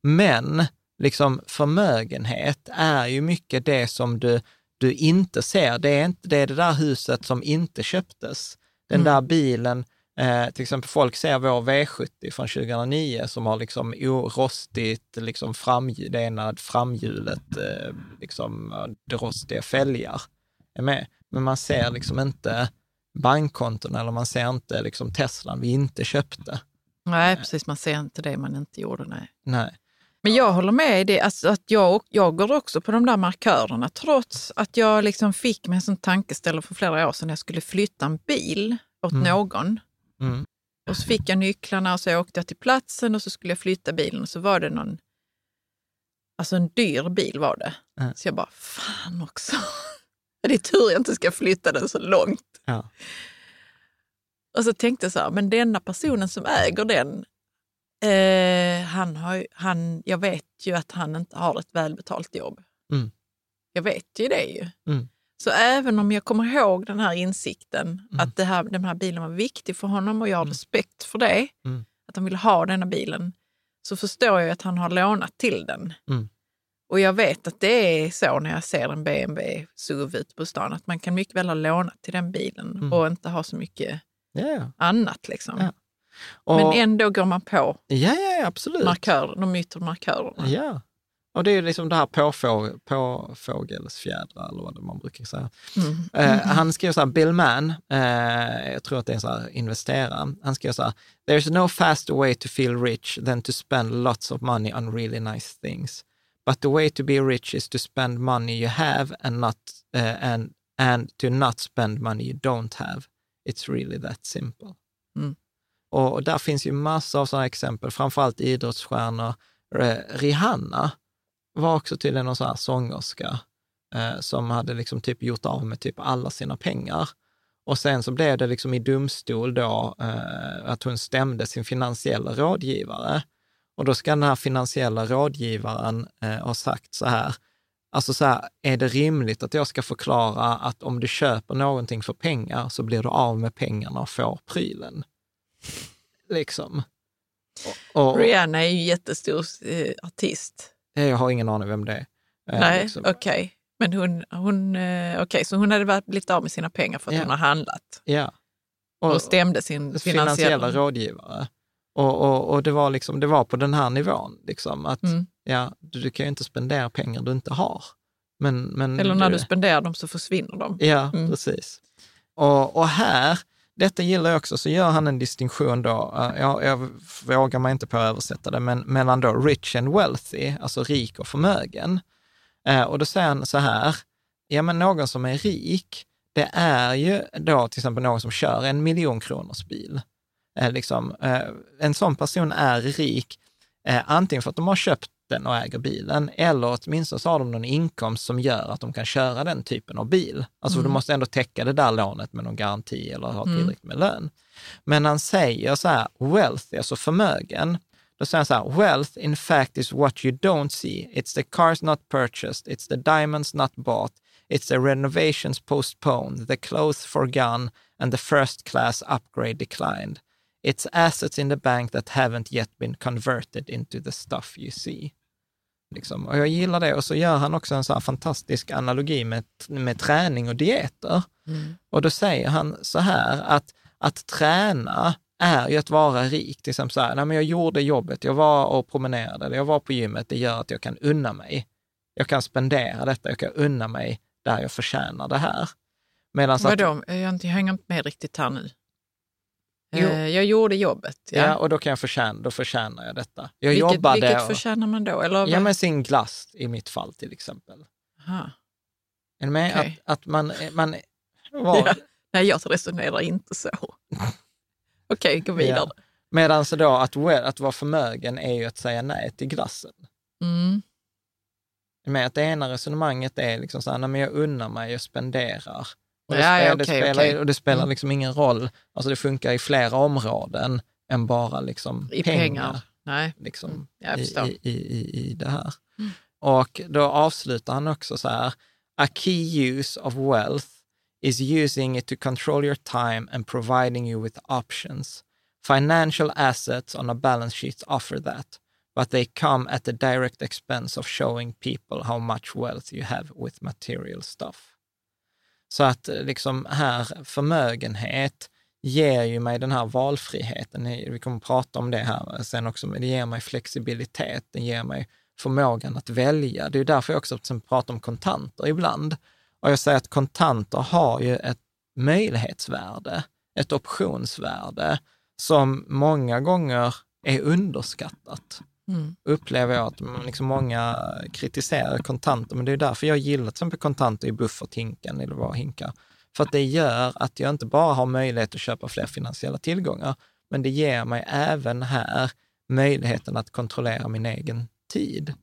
Men liksom, förmögenhet är ju mycket det som du, du inte ser. Det är, inte, det är det där huset som inte köptes. Den där bilen, eh, till exempel folk ser vår V70 från 2009 som har liksom orostigt, liksom framhjul, det ena framhjulet, eh, liksom eh, rostiga fälgar är med. Men man ser liksom inte bankkonton eller man ser inte liksom Teslan vi inte köpte. Nej, precis. Man ser inte det man inte gjorde. Nej. Nej. Men jag håller med i det, alltså att jag, jag går också på de där markörerna trots att jag liksom fick mig en sån tankeställare för flera år sedan när jag skulle flytta en bil åt Mm. någon. Mm. Och så fick jag nycklarna och så åkte jag till platsen och så skulle jag flytta bilen och så var det någon, alltså en dyr bil var det. Mm. Så jag bara, fan också. [laughs] Det är tur jag inte ska flytta den så långt. Ja. Och så tänkte jag så här, men denna personen som äger den, Eh, han har, han, jag vet ju att han inte har ett välbetalt jobb. Mm. Jag vet ju det ju. Mm. Så även om jag kommer ihåg den här insikten, Mm. att det här, den här bilen var viktig för honom och jag har respekt för det, Mm. att han ville ha denna bilen, så förstår jag att han har lånat till den. Mm. Och jag vet att det är så när jag ser en BMW SUV ute på stan, att man kan mycket väl ha lånat till den bilen Mm. och inte ha så mycket ja. annat. Liksom. Ja. Och, Men ändå går man på ja, ja, absolut. markör, de yttre markörerna. Ja. Och det är liksom det här påfå, påfågelsfjädrar, eller vad man brukar säga. Mm. Eh, han skrev så här, Bill Mann, eh, jag tror att det är en så här investerare, han skrev så här, there's no faster way to feel rich than to spend lots of money on really nice things. But the way to be rich is to spend money you have and not, eh, and, and to not spend money you don't have. It's really that simple. Mm. Och, och där finns ju massor av sådana exempel, framförallt idrottsstjärnor. Rihanna var också tydligen någon sån här sångerska eh, som hade liksom typ gjort av med typ alla sina pengar. Och sen så blev det liksom i domstol då eh, att hon stämde sin finansiella rådgivare. Och då ska den här finansiella rådgivaren eh, ha sagt så här, alltså så här, är det rimligt att jag ska förklara att om du köper någonting för pengar så blir du av med pengarna och får prylen? Liksom. Och, och, Rihanna är ju jättestor eh, artist jag har ingen aning vem det är. Eh, Nej, liksom. okej. Men hon, hon, eh, okej, så hon hade varit- blivit av med sina pengar för att Ja. hon har handlat Ja. och, stämde sin finansiella finansiella... rådgivare. Och, och, och det, var liksom, det var på den här nivån, liksom, att Mm. ja, du, du kan ju inte spendera pengar du inte har. Men, men Eller när du spenderar dem så försvinner de. Ja, Mm. precis. Och, och här, detta gillar jag också, så gör han en distinktion då, eh, jag, jag vågar mig inte på att översätta det, men mellan då rich and wealthy, alltså rik och förmögen. Eh, och då säger han så här, ja men någon som är rik, det är ju då till exempel någon som kör en miljonkronors bil. Eh, liksom, eh, en sån person är rik, eh, antingen för att de har köpt den och äger bilen, eller åtminstone så har de någon inkomst som gör att de kan köra den typen av bil. Alltså Mm. du måste ändå täcka det där lånet med någon garanti eller ha Mm. tillräckligt med lön. Men han säger så här, wealthy, alltså förmögen, då säger han så här, wealth in fact is what you don't see. It's the cars not purchased, it's the diamonds not bought, it's the renovations postponed, the clothes forgone and the first class upgrade declined. It's assets in the bank that haven't yet been converted into the stuff you see. Liksom. Och jag gillar det. Och så gör han också en så fantastisk analogi med, med träning och dieter. Mm. Och då säger han så här att, att träna är ju att vara rik. Exempel så här, nej men jag gjorde jobbet, jag var och promenerade, jag var på gymmet, det gör att jag kan unna mig. Jag kan spendera detta, jag kan unna mig där jag förtjänar det här. Medan Vadå, jag, har inte- jag hänger inte med riktigt här nu. Jo. Eh, Jag gjorde jobbet. ja. Ja. och då kan jag förtjäna, då förtjänar jag detta. Jag vilket, jobbade... vilket och- förtjänar man då? Eller Ja, men sin glass i mitt fall till exempel. Aha. Är du med? Okej. Att, att man, man var, [laughs] Ja. Nej, jag resonerar inte så. [laughs] Okej, gå vidare. Ja. Medan då att, att vara förmögen är ju att säga nej till glassen. Mm. Med att det ena resonemanget är liksom så här, nej men jag unnar mig, jag spenderar. Och det, Ja, ja, spelar, det, spelar, okej. och det spelar Mm. liksom ingen roll, alltså det funkar i flera områden än bara liksom I pengar. pengar. Nej. Liksom, Mm, i, i, i, i det här. Mm. Och då avslutar han också så här, a key use of wealth is using it to control your time and providing you with options. Financial assets on a balance sheet offer that, but they come at the direct expense of showing people how much wealth you have with material stuff. Så att eh, liksom här, förmögenhet ger ju mig den här valfriheten. Vi kommer att prata om det här sen också, men det ger mig flexibilitet, det ger mig förmågan att välja. Det är därför jag också pratar om kontanter ibland. Och jag säger att kontanter har ju ett möjlighetsvärde, ett optionsvärde som många gånger är underskattat Mm. upplever jag att man liksom många kritiserar kontanter, men det är därför jag gillar till exempel kontanter i bufferthinken eller vad hinkar. För att det gör att jag inte bara har möjlighet att köpa fler finansiella tillgångar, men det ger mig även här möjligheten att kontrollera min egen tid.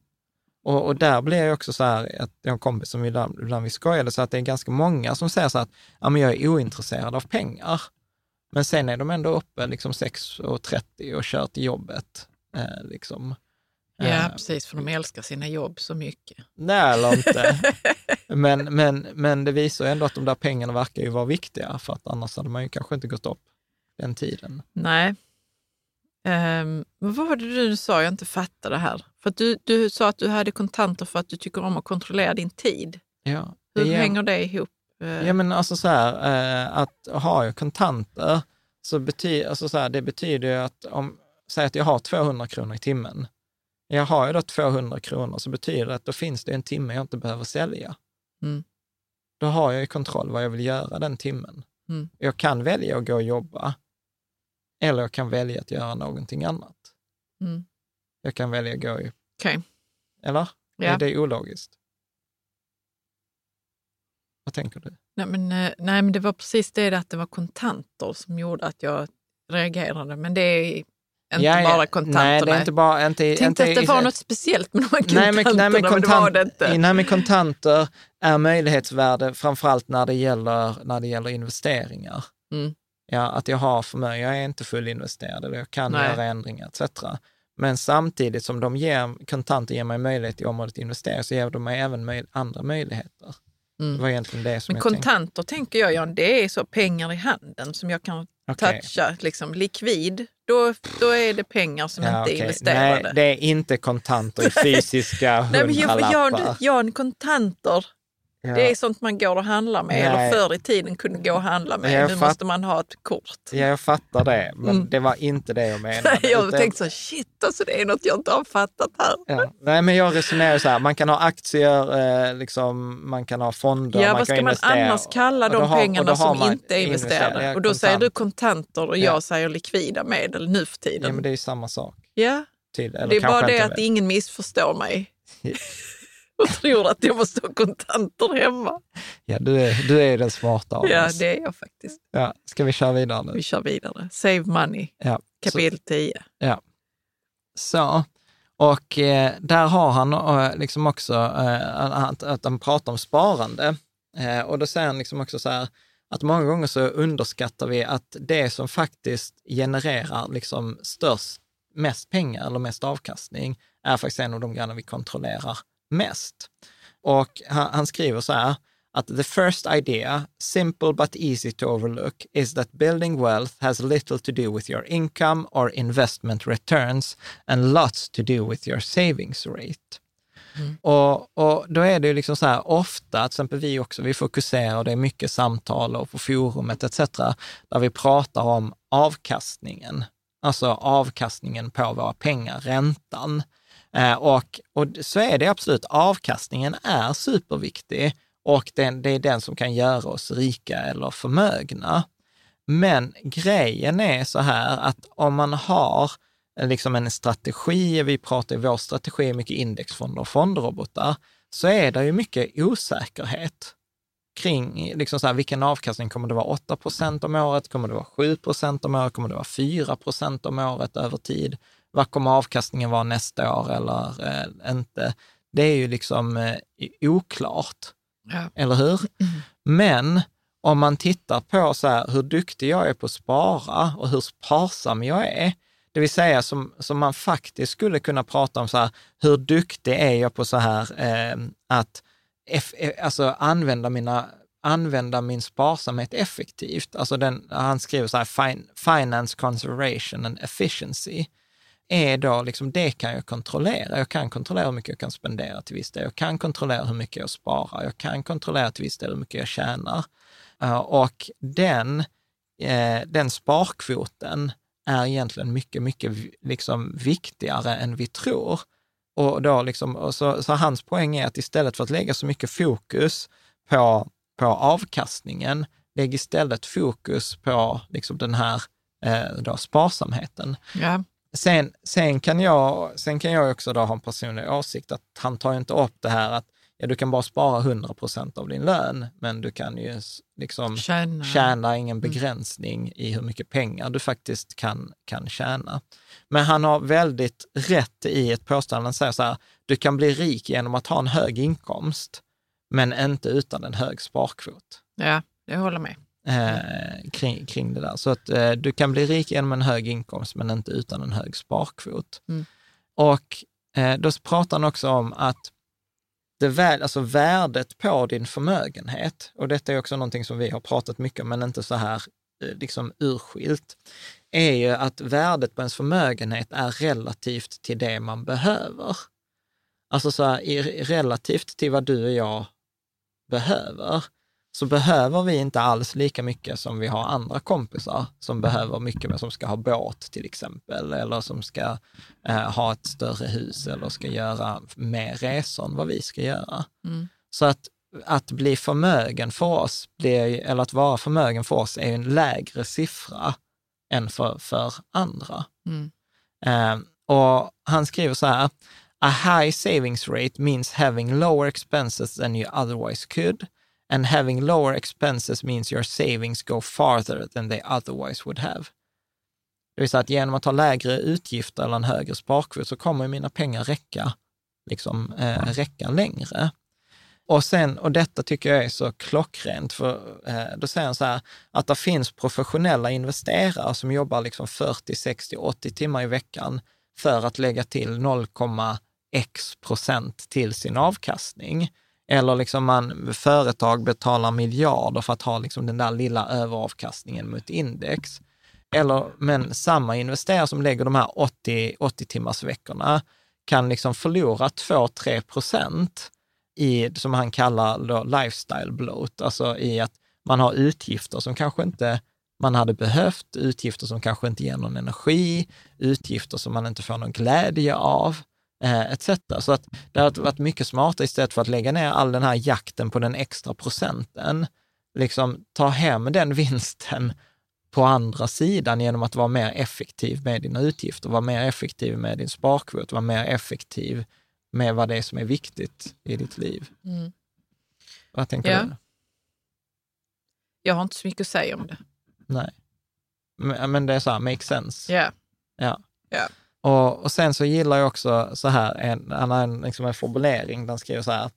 Och, och där blir jag också så här, att jag har en kompis som ibland, ibland vi skojade, så att det är ganska många som säger så att ja, men jag är ointresserad av pengar. Men sen är de ändå uppe liksom 6.30 och kör till jobbet liksom. Ja, Eh, precis, för de älskar sina jobb så mycket. Nej, eller inte. [laughs] men, men, men det visar ändå att de där pengarna verkar ju vara viktiga, för att annars hade man ju kanske inte gått upp den tiden. Nej. Um, vad var det du sa jag inte fattade här? För att du, du sa att du hade kontanter för att du tycker om att kontrollera din tid. Ja, Hur det är- hänger det ihop? Eh, Ja, men alltså så här, eh, att ha kontanter, så betyder, alltså så här, det betyder ju att om, säg att jag har 200 kronor i timmen. Jag har ju då 200 kronor, så betyder det att då finns det en timme jag inte behöver sälja. Mm. Då har jag ju kontroll vad jag vill göra den timmen. Mm. Jag kan välja att gå och jobba, eller jag kan välja att göra någonting annat. Mm. Jag kan välja att gå i, Okej. eller? Ja. Är det ologiskt? Vad tänker du? Nej, men, eh, nej, men det var precis det att det var kontanter som gjorde att jag reagerade. Men det är inte Ja, ja. bara kontanter. Nej, det är inte bara... Inte, Jag tänkte inte att det var något speciellt med de här kontanterna, Nej men, nej, men, men det kontant, var det inte. nej, men kontanter är möjlighetsvärde framförallt när det gäller, när det gäller investeringar. Mm. Ja, att jag har förmögenhet, jag är inte fullinvesterad eller jag kan Nej. göra ändringar etc. Men samtidigt som de ger, kontanter ger mig möjlighet i området investera så ger de mig även möj, andra möjligheter. Mm. Det var egentligen det som Men jag tänkte. kontanter tänker jag, Jan, det är så pengar i handen som jag kan Okej. toucha. Liksom, likvid, då, då är det pengar som Ja, inte är okej. investerade. Nej, det är inte kontanter i fysiska [laughs] Nej, men jag, hundralappar. Jan, Jan, kontanter, Ja. det är sånt man går och handlar med. Nej. Eller förr i tiden kunde gå och handla med. Jag nu fatt- måste man ha ett kort. Ja, jag fattar det, men Mm. det var inte det jag menade. [laughs] jag Utan- tänkte så, shit alltså det är något jag inte har fattat här. Ja. Nej, men jag resonerar så här, man kan ha aktier, eh, liksom, man kan ha fonder, Ja, man vad kan ska man investera. annars kalla de har- pengarna som inte är investerade? Och då säger du kontant. kontanter och Ja. jag säger likvida medel nu för Ja, tiden. men det är ju samma sak. Ja, Till, det är bara det att ingen missförstår mig. [laughs] och tror att jag måste ha kontanter hemma. Ja, du är, du är den smarta av Ja, oss. det är jag faktiskt. Ja, ska vi köra vidare nu? Vi kör vidare. Save money, Ja. kapitel 10. Ja. Så, och eh, där har han eh, liksom också eh, att, att han pratar om sparande. Eh, och då säger han liksom också så här, att många gånger så underskattar vi att det som faktiskt genererar liksom störst, mest pengar eller mest avkastning är faktiskt en av de grejerna vi kontrollerar mest. Och han, han skriver så här, att the first idea, simple but easy to overlook, is that building wealth has little to do with your income or investment returns and lots to do with your savings rate. Och, och då är det ju liksom så här, ofta, till exempel vi också, vi fokuserar, och det är mycket samtal och på forumet etc., där vi pratar om avkastningen, alltså avkastningen på våra pengar, räntan. Eh, och, och så är det absolut, avkastningen är superviktig och den, det är den som kan göra oss rika eller förmögna. Men grejen är så här att om man har eh, liksom en strategi, vi pratar i vår strategi mycket indexfonder och fondrobotar, så är det ju mycket osäkerhet kring liksom så här, vilken avkastning kommer det vara 8 procent om året, kommer det vara 7 procent om året, kommer det vara 4 procent om året över tid? Vad kommer avkastningen vara nästa år eller eh, inte? Det är ju liksom eh, oklart, Ja. eller hur? Men om man tittar på så här, hur duktig jag är på att spara och hur sparsam jag är, det vill säga som, som man faktiskt skulle kunna prata om så här, hur duktig är jag på så här eh, att eff, eh, alltså använda, mina, använda min sparsamhet effektivt. Alltså den, han skriver så här, fin, finance conservation and efficiency är då liksom, det kan jag kontrollera. Jag kan kontrollera hur mycket jag kan spendera till viss del. Jag kan kontrollera hur mycket jag sparar. Jag kan kontrollera till viss del hur mycket jag tjänar. Eh, och den, eh, den sparkvoten är egentligen mycket, mycket liksom viktigare än vi tror. Och då liksom, och så, så hans poäng är att istället för att lägga så mycket fokus på, på avkastningen, lägg istället fokus på liksom den här eh, då sparsamheten. Ja. Sen, sen, kan jag, sen kan jag också då ha en personlig åsikt att han tar ju inte upp det här att ja, du kan bara spara 100 procent av din lön, men du kan ju liksom Tjäna. tjäna ingen begränsning i hur mycket pengar du faktiskt kan, kan tjäna. Men han har väldigt rätt i ett påstående, han säger så här, du kan bli rik genom att ha en hög inkomst, men inte utan en hög sparkvot. Ja, jag håller med. Eh, kring, kring det där. Så att eh, du kan bli rik genom en hög inkomst, men inte utan en hög sparkvot. Mm. Och eh, då pratar han också om att det väl, alltså värdet på din förmögenhet, och detta är också någonting som vi har pratat mycket om, men inte så här eh, liksom urskilt, är ju att värdet på ens förmögenhet är relativt till det man behöver. Alltså så här, relativt till vad du och jag behöver, så behöver vi inte alls lika mycket som vi har andra kompisar som behöver mycket, men som ska ha båt till exempel, eller som ska eh, ha ett större hus eller ska göra mer resor än vad vi ska göra. Mm. Så att, att bli förmögen för oss, blir, eller att vara förmögen för oss är en lägre siffra än för, för andra. Mm. Eh, och han skriver så här, A high savings rate means having lower expenses than you otherwise could and having lower expenses means your savings go farther than they otherwise would have. Det vill säga att genom att ha lägre utgifter eller en högre sparkvot så kommer mina pengar räcka, liksom, eh, räcka längre. Och, sen, och detta tycker jag är så klockrent, för eh, då säger han så här, att det finns professionella investerare som jobbar liksom 40, 60, 80 timmar i veckan för att lägga till 0,x procent till sin avkastning. Eller liksom man, företag betalar miljarder för att ha liksom den där lilla överavkastningen mot index. Eller, men samma investerare som lägger de här 80, 80 timmars veckorna kan liksom förlora 2-3 procent i, som han kallar då lifestyle bloat, alltså i att man har utgifter som kanske inte man hade behövt, utgifter som kanske inte ger någon energi, utgifter som man inte får någon glädje av etc. Så att det hade varit mycket smartare istället för att lägga ner all den här jakten på den extra procenten, liksom ta hem den vinsten på andra sidan genom att vara mer effektiv med dina utgifter, vara mer effektiv med din sparkvot, vara mer effektiv med vad det är som är viktigt i ditt liv. Mm. Vad tänker ja. du? Jag har inte så mycket att säga om det. Nej. Men, men det är så här, make sense. Yeah. Ja. Ja. Och, och sen så gillar jag också så här, en, han har en, liksom en formulering, den skriver så här,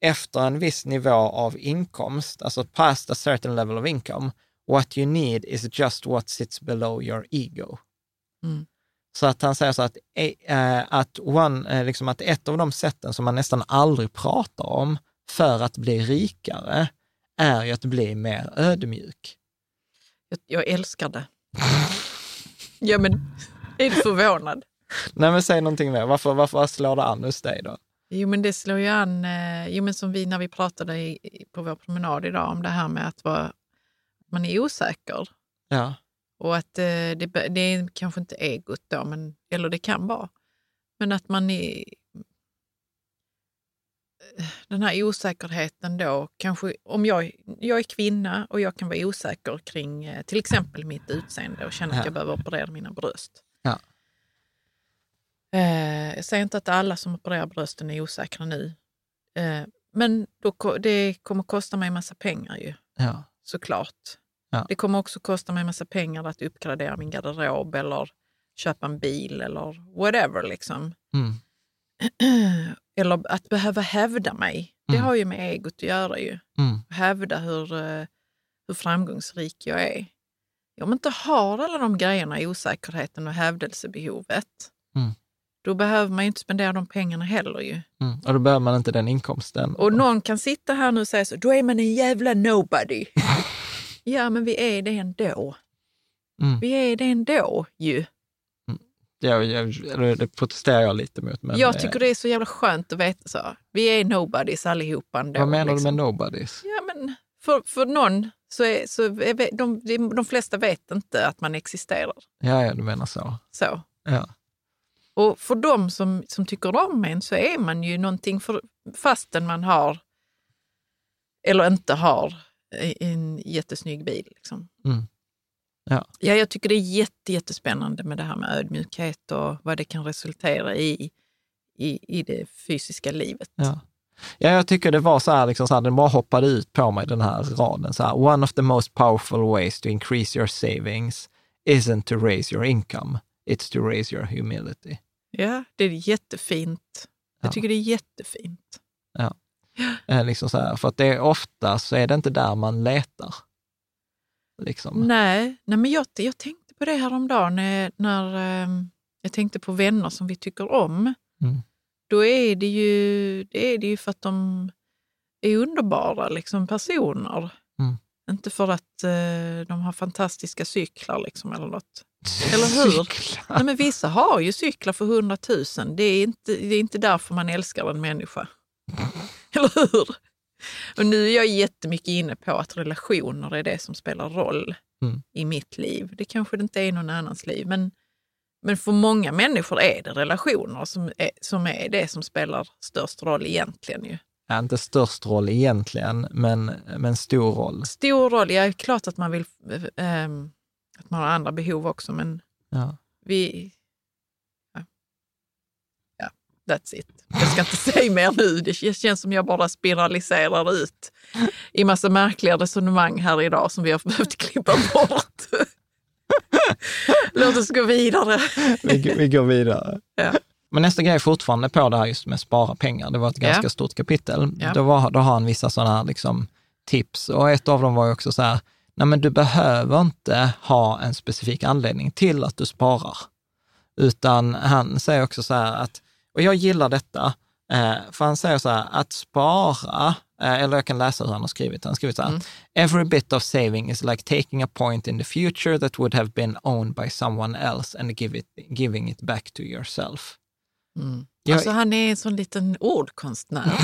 efter en viss nivå av inkomst, alltså past a certain level of income, what you need is just what sits below your ego. Mm. Så att han säger så att, äh, att, one, äh, liksom att ett av de sätten som man nästan aldrig pratar om för att bli rikare är ju att bli mer ödmjuk. Jag, jag älskar det. ja, men [laughs] är du förvånad? Nej, men säg någonting mer. Varför, varför slår det an hos dig då? Jo, men det slår ju an, eh, jo, men som vi när vi pratade i, på vår promenad idag om det här med att vara, man är osäker. Ja. Och att eh, det, det är kanske inte egot då, men, eller det kan vara. Men att man är... Den här osäkerheten då, kanske om jag, jag är kvinna och jag kan vara osäker kring eh, till exempel mitt utseende och känna ja. att jag behöver operera mina bröst. Ja. Eh, jag säger inte att alla som opererar brösten är osäkra nu. Eh, men då, det kommer kosta mig en massa pengar ju. Ja. Såklart. Ja. Det kommer också kosta mig en massa pengar att uppgradera min garderob eller köpa en bil eller whatever. liksom. Mm. [clears throat] eller att behöva hävda mig. Det mm. har ju med egot att göra. ju. Mm. Hävda hur, eh, hur framgångsrik jag är. Om jag inte har alla de grejerna, osäkerheten och hävdelsebehovet, mm då behöver man ju inte spendera de pengarna heller ju. Mm. Och då behöver man inte den inkomsten. Och någon kan sitta här nu och säga så, då är man en jävla nobody. [laughs] ja, men vi är det ändå. Mm. Vi är det ändå ju. Mm. Ja, jag, det protesterar jag lite mot. Men jag tycker det är så jävla skönt att veta så. Vi är nobodies allihopa ändå. Vad menar liksom. du med nobodies? Ja, men för, för någon så är, så är de, de, de flesta vet inte att man existerar. Ja, ja, du menar så. Så. Ja. Och för de som, som tycker om en så är man ju någonting, för, fastän man har eller inte har en jättesnygg bil. Liksom. Mm. Ja. ja, jag tycker det är jätte, jättespännande med det här med ödmjukhet och vad det kan resultera i i, i det fysiska livet. Ja. Ja, jag tycker det var så här, liksom så här, den bara hoppade ut på mig den här raden. Så här, One of the most powerful ways to increase your savings isn't to raise your income, it's to raise your humility. Ja, det är jättefint. Jag tycker det är jättefint. Ja. Eh, liksom så här, för att det är ofta så är det inte där man letar. Liksom. Nej, nej men jag, jag tänkte på det häromdagen när, när ehm, jag tänkte på vänner som vi tycker om. Mm. Då är det, ju, det är det ju för att de är underbara liksom, personer. Mm. Inte för att eh, de har fantastiska cyklar liksom, eller något. [laughs] Eller hur? Nej, men vissa har ju cyklar för hundratusen. Det är inte, det är inte därför man älskar en människa. [laughs] Eller hur? Och nu är jag jättemycket inne på att relationer är det som spelar roll mm. i mitt liv. Det kanske det inte är i någon annans liv, men, men för många människor är det relationer som är, som är det som spelar störst roll egentligen. Ju. Ja, inte störst roll egentligen, men, men stor roll. Stor roll, ja, klart att man vill äh, att man har andra behov också, men ja. vi... Ja. ja, that's it. Jag ska inte [laughs] säga mer nu. Det känns som jag bara spiraliserar ut i massa märkliga resonemang här idag som vi har [laughs] behövt klippa bort. Låt oss gå vidare. vi, vi går vidare. Ja. Men nästa grej är fortfarande på det här just med spara pengar. Det var ett ganska ja. stort kapitel. Ja. Då, var, då har han vissa sådana här liksom tips och ett av dem var ju också så här, nej men du behöver inte ha en specifik anledning till att du sparar. Utan han säger också så här att, och jag gillar detta, eh, för han säger så här att spara, eller jag kan läsa hur han har skrivit, han har skrivit så här, mm. every bit of saving is like taking a point in the future that would have been owned by someone else and give it, giving it back to yourself. Mm. Jag, alltså han är en sån liten ordkonstnär. [laughs]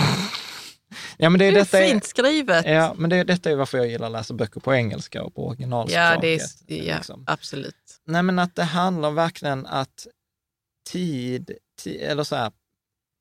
Ja, men det, är det är detta fint skrivet. Ja, men det, detta är varför jag gillar att läsa böcker på engelska och på originalspråket. Ja, det är, ja liksom. absolut. Nej, men att det handlar verkligen att tid, eller så här,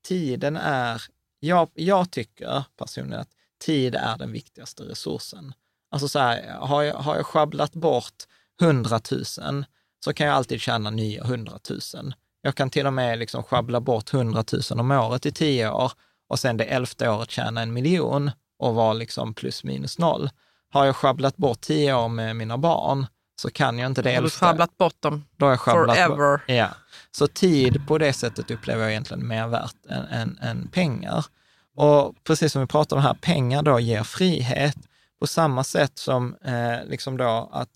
tiden är, jag, jag tycker personligen att tid är den viktigaste resursen. Alltså så här, har jag, har jag schabblat bort 100 000 så kan jag alltid tjäna 900 000. Jag kan till och med liksom schabbla bort 100 000 om året i tio år och sen det elfte året tjäna en miljon och vara liksom plus minus noll. Har jag schabblat bort tio år med mina barn så kan jag inte det elfte. Har du schabblat bort dem Då har jag schabblat forever? Bort, ja. Så tid på det sättet upplever jag egentligen mer värt än, än, än pengar. Och precis som vi pratade om här, pengar då ger frihet på samma sätt som eh, liksom då att,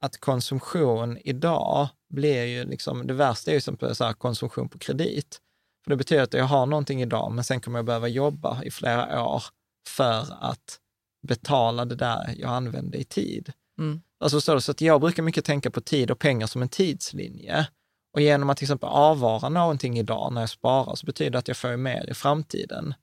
att konsumtion idag blir ju liksom, det värsta är ju som så här, konsumtion på kredit. För det betyder att jag har någonting idag, men sen kommer jag behöva jobba i flera år för att betala det där jag använde i tid. Mm. Alltså så, så att jag brukar mycket tänka på tid och pengar som en tidslinje. Och genom att till exempel avvara någonting idag när jag sparar så betyder det att jag får mer i framtiden.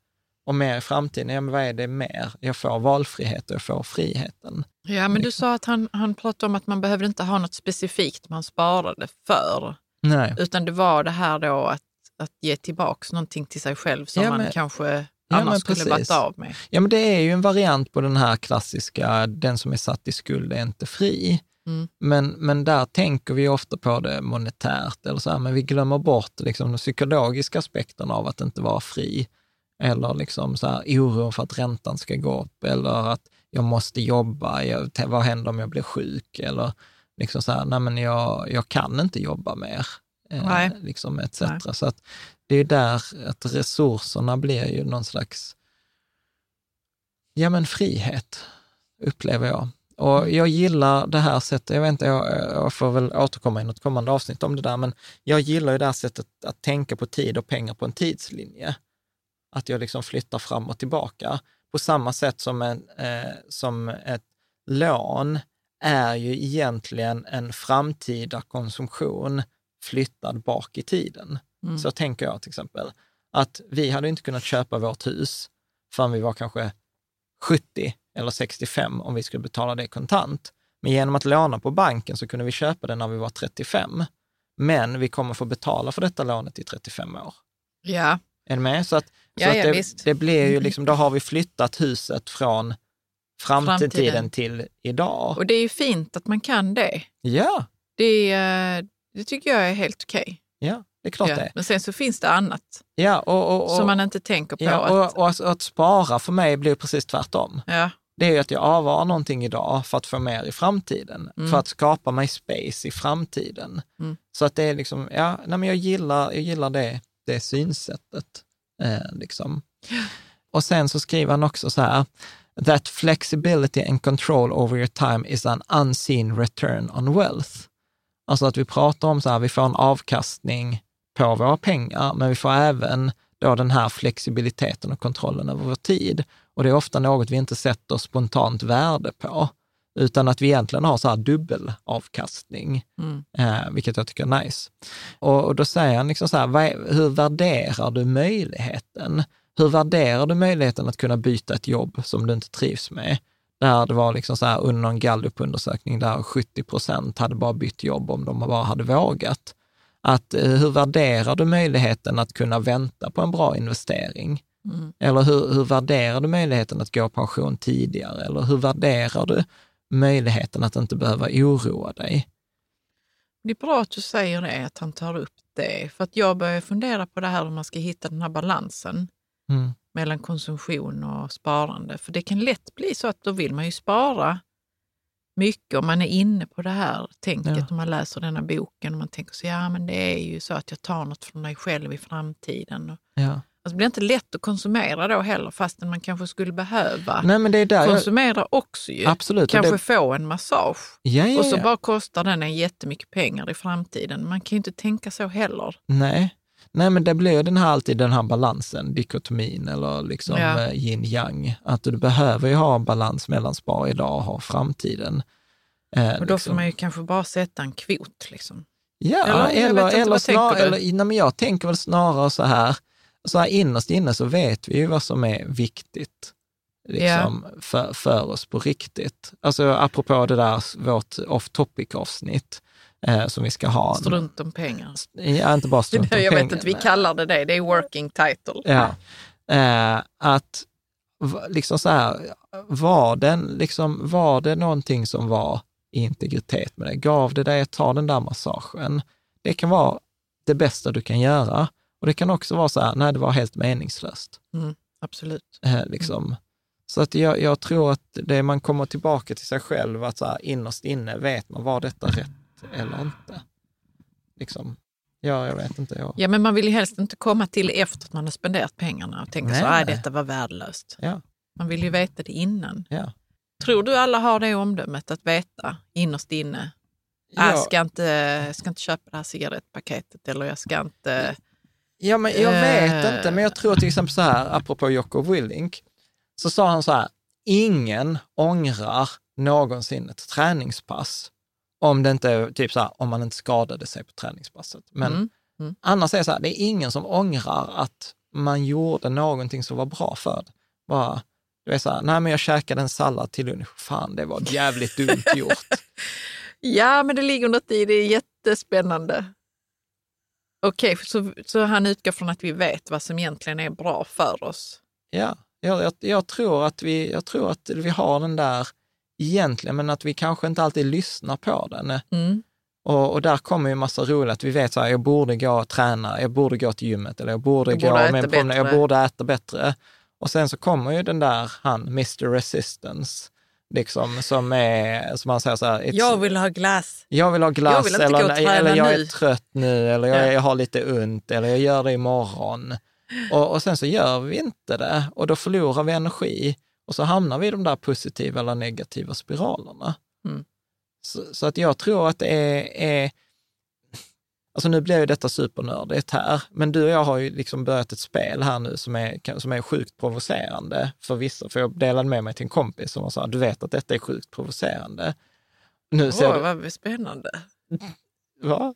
Och mer i framtiden, ja men vad är det mer? Jag får valfrihet och jag får friheten. Ja, men du liksom. sa att han, han pratade om att man behövde inte ha något specifikt man sparade för. Nej. Utan det var det här då att att ge tillbaka någonting till sig själv som ja, men, man kanske ja, annars skulle varit av med. Ja, men det är ju en variant på den här klassiska, den som är satt i skuld är inte fri. Mm. Men, men där tänker vi ofta på det monetärt, eller så här, men vi glömmer bort liksom, de psykologiska aspekterna av att inte vara fri. Eller liksom så här, oron för att räntan ska gå upp, eller att jag måste jobba, jag, vad händer om jag blir sjuk? Eller liksom så här, nej men jag, jag kan inte jobba mer. Eh, liksom etc. Nej. Så att det är där att resurserna blir ju någon slags, ja men frihet, upplever jag. Och jag gillar det här sättet, jag vet inte, jag, jag, får väl återkomma i något kommande avsnitt om det där, men jag gillar ju det här sättet att tänka på tid och pengar på en tidslinje. Att jag liksom flyttar fram och tillbaka. På samma sätt som, en, eh, som ett lån är ju egentligen en framtida konsumtion flyttad bak i tiden. Mm. Så tänker jag till exempel, att vi hade inte kunnat köpa vårt hus förrän vi var kanske 70 eller 65 om vi skulle betala det kontant. Men genom att låna på banken så kunde vi köpa det när vi var 35. Men vi kommer få betala för detta lånet i 35 år. Ja. Är du med? Så att, ja, så att ja, det, det blir ju liksom, då har vi flyttat huset från framtiden, framtiden till idag. Och det är ju fint att man kan det. Ja. Det, det tycker jag är helt okej. Okay. Ja, det är klart ja. det. Men sen så finns det annat ja, och, och, och, som man inte tänker på. Ja, och, att... och att, spara för mig blir precis tvärtom. Ja. Det är ju att jag avvarar någonting idag för att få mer i framtiden, mm. för att skapa mig space i framtiden. Mm. Så att det är liksom, ja, nej men jag gillar, jag gillar det, det synsättet. Eh, liksom. Och sen så skriver han också så här, that flexibility and control over your time is an unseen return on wealth. Alltså att vi pratar om så här, vi får en avkastning på våra pengar, men vi får även då den här flexibiliteten och kontrollen över vår tid. Och det är ofta något vi inte sätter spontant värde på, utan att vi egentligen har så här dubbelavkastning, mm. eh, vilket jag tycker är nice. Och, och då säger han liksom så här, är, hur värderar du möjligheten? Hur värderar du möjligheten att kunna byta ett jobb som du inte trivs med? Där det var liksom så här under någon gallupundersökning där 70 procent hade bara bytt jobb om de bara hade vågat. Att eh, hur värderar du möjligheten att kunna vänta på en bra investering? Mm. Eller hur, hur värderar du möjligheten att gå pension tidigare? Eller hur värderar du möjligheten att inte behöva oroa dig? Det är bra att du säger det, att han tar upp det. För att jag börjar fundera på det här hur man ska hitta den här balansen mm. mellan konsumtion och sparande. För det kan lätt bli så att då vill man ju spara mycket om man är inne på det här tänket, ja. om man läser denna boken och man tänker så ja men det är ju så att jag tar något från mig själv i framtiden. Ja. Alltså, det blir inte lätt att konsumera då heller, fastän man kanske skulle behöva Nej, men det är där konsumera jag... också. Ju. Absolut. Kanske det... få en massage ja, ja, och så bara kostar den en jättemycket pengar i framtiden. Man kan ju inte tänka så heller. Nej, Nej men det blir den här, alltid den här balansen, dikotomin eller liksom ja. yin yang. Att du behöver ju ha balans mellan spara idag och ha framtiden. Eh, och då liksom. får man ju kanske bara sätta en kvot. Liksom. Ja, eller, eller, eller, snar, eller nej, men jag tänker väl snarare så här, så här innerst inne så vet vi ju vad som är viktigt liksom, yeah. för, för oss på riktigt. Alltså apropå det där, vårt off topic-avsnitt eh, som vi ska ha. Strunt om pengar. Ja, inte bara strunt om pengar. [laughs] Jag vet inte, vi kallar det det, det är working title. Ja. Eh, att liksom så här, var, den, liksom, var det någonting som var integritet med det? Gav det dig att ta den där massagen? Det kan vara det bästa du kan göra. Och det kan också vara så här, nej, det var helt meningslöst. Mm, absolut. Eh, liksom. Mm. Så att jag, jag, tror att det man kommer tillbaka till sig själv, att så här, innerst inne vet man, var detta rätt eller inte? Liksom. Ja, jag vet inte. Jag... Ja, men man vill ju helst inte komma till efter att man har spenderat pengarna och tänka nej, så, att detta var värdelöst. Ja. Man vill ju veta det innan. Ja. Tror du alla har det omdömet att veta innerst inne? Ja. Jag ska inte, ska inte köpa det här cigarettpaketet eller jag ska inte... Ja, men jag vet äh... inte, men jag tror till exempel så här, apropå Jocko Willink, så sa han så här, ingen ångrar någonsin ett träningspass om det inte är typ så här, om man inte skadade sig på träningspasset. Men mm. Mm. annars är det så här, det är ingen som ångrar att man gjorde någonting som var bra för det. Bara, du är så här, nej men jag käkade en sallad till lunch, fan det var jävligt dumt gjort. [laughs] ja, men det ligger något i det, är jättespännande. Okej, okay, så, så han utgår från att vi vet vad som egentligen är bra för oss? Ja, jag, jag, jag tror, att vi, jag tror att vi har den där egentligen, men att vi kanske inte alltid lyssnar på den. Mm. Och, och, där kommer ju massa roligt, att vi vet här, jag borde gå och träna, jag borde gå till gymmet eller jag borde, jag gå borde med en jag borde äta bättre. Och sen så kommer ju den där, han, Mr Resistance, liksom, som är, som man säger så här, Jag vill ha glass. Jag vill ha glass, jag vill eller, eller jag är trött nu, eller jag, ja. jag har lite ont, eller jag gör det imorgon. Och, och sen så gör vi inte det och då förlorar vi energi. Och så hamnar vi i de där positiva eller negativa spiralerna. Mm. Så, så, att jag tror att det är, är Alltså nu blir ju detta supernördigt här, men du och jag har ju liksom börjat ett spel här nu som är, som är sjukt provocerande för vissa. För jag delade med mig till en kompis som sa, du vet att detta är sjukt provocerande. Nu Åh, ser du... vad spännande. Va?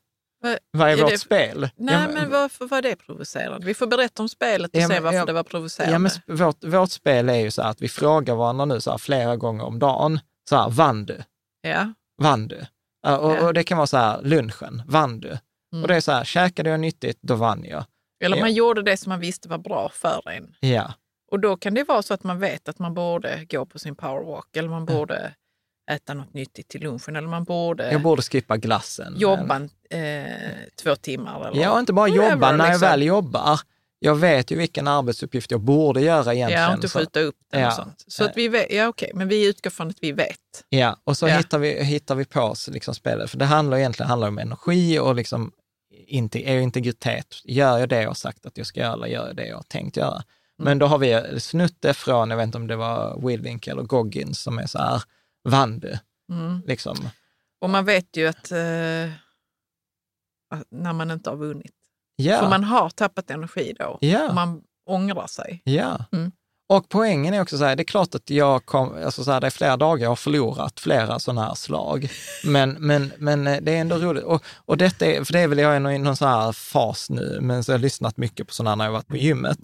Vad är, är vårt det... spel? Nej, ja, men, men varför var det provocerande? Vi får berätta om spelet och ja, se varför ja, det var provocerande. Ja, men vårt, vårt spel är ju så att vi frågar varandra nu så här flera gånger om dagen. Så här, vann du? Ja. Vann du? Och, och det kan vara så här, lunchen, vann du? Mm. Och det är så här, käkade jag nyttigt, då vann jag. Eller man gjorde det som man visste var bra för en. Ja. Och då kan det vara så att man vet att man borde gå på sin powerwalk eller man borde äta något nyttigt till lunchen. Eller man borde... Jag borde skippa glassen. Jobba eh, två timmar. Eller ja, inte bara jobba. När jag liksom. väl jobbar, jag vet ju vilken arbetsuppgift jag borde göra egentligen. Ja, och inte skjuta upp den ja. och sånt. Så att vi vet, ja okej, men vi utgår från att vi vet. Ja, och så ja. Hittar, vi, hittar vi på oss liksom spelet. För det handlar egentligen handlar om energi och liksom är integritet. Gör jag det jag har sagt att jag ska göra eller gör jag det jag har tänkt göra? Men då har vi snutt det från, jag vet inte om det var Willink eller Goggins som är så här, vann du? Mm. Liksom. Och man vet ju att, eh, när man inte har vunnit. Ja. För man har tappat energi då. Ja. Och man ångrar sig. Ja. Mm. Och poängen är också så här, det är klart att jag kom, alltså så här, det är flera dagar jag har förlorat flera sådana här slag. Men, men, men eh, det är ändå roligt. Och, och detta är, för det är väl, jag är i någon sån här fas nu, men så har jag lyssnat mycket på sådana när jag varit på gymmet,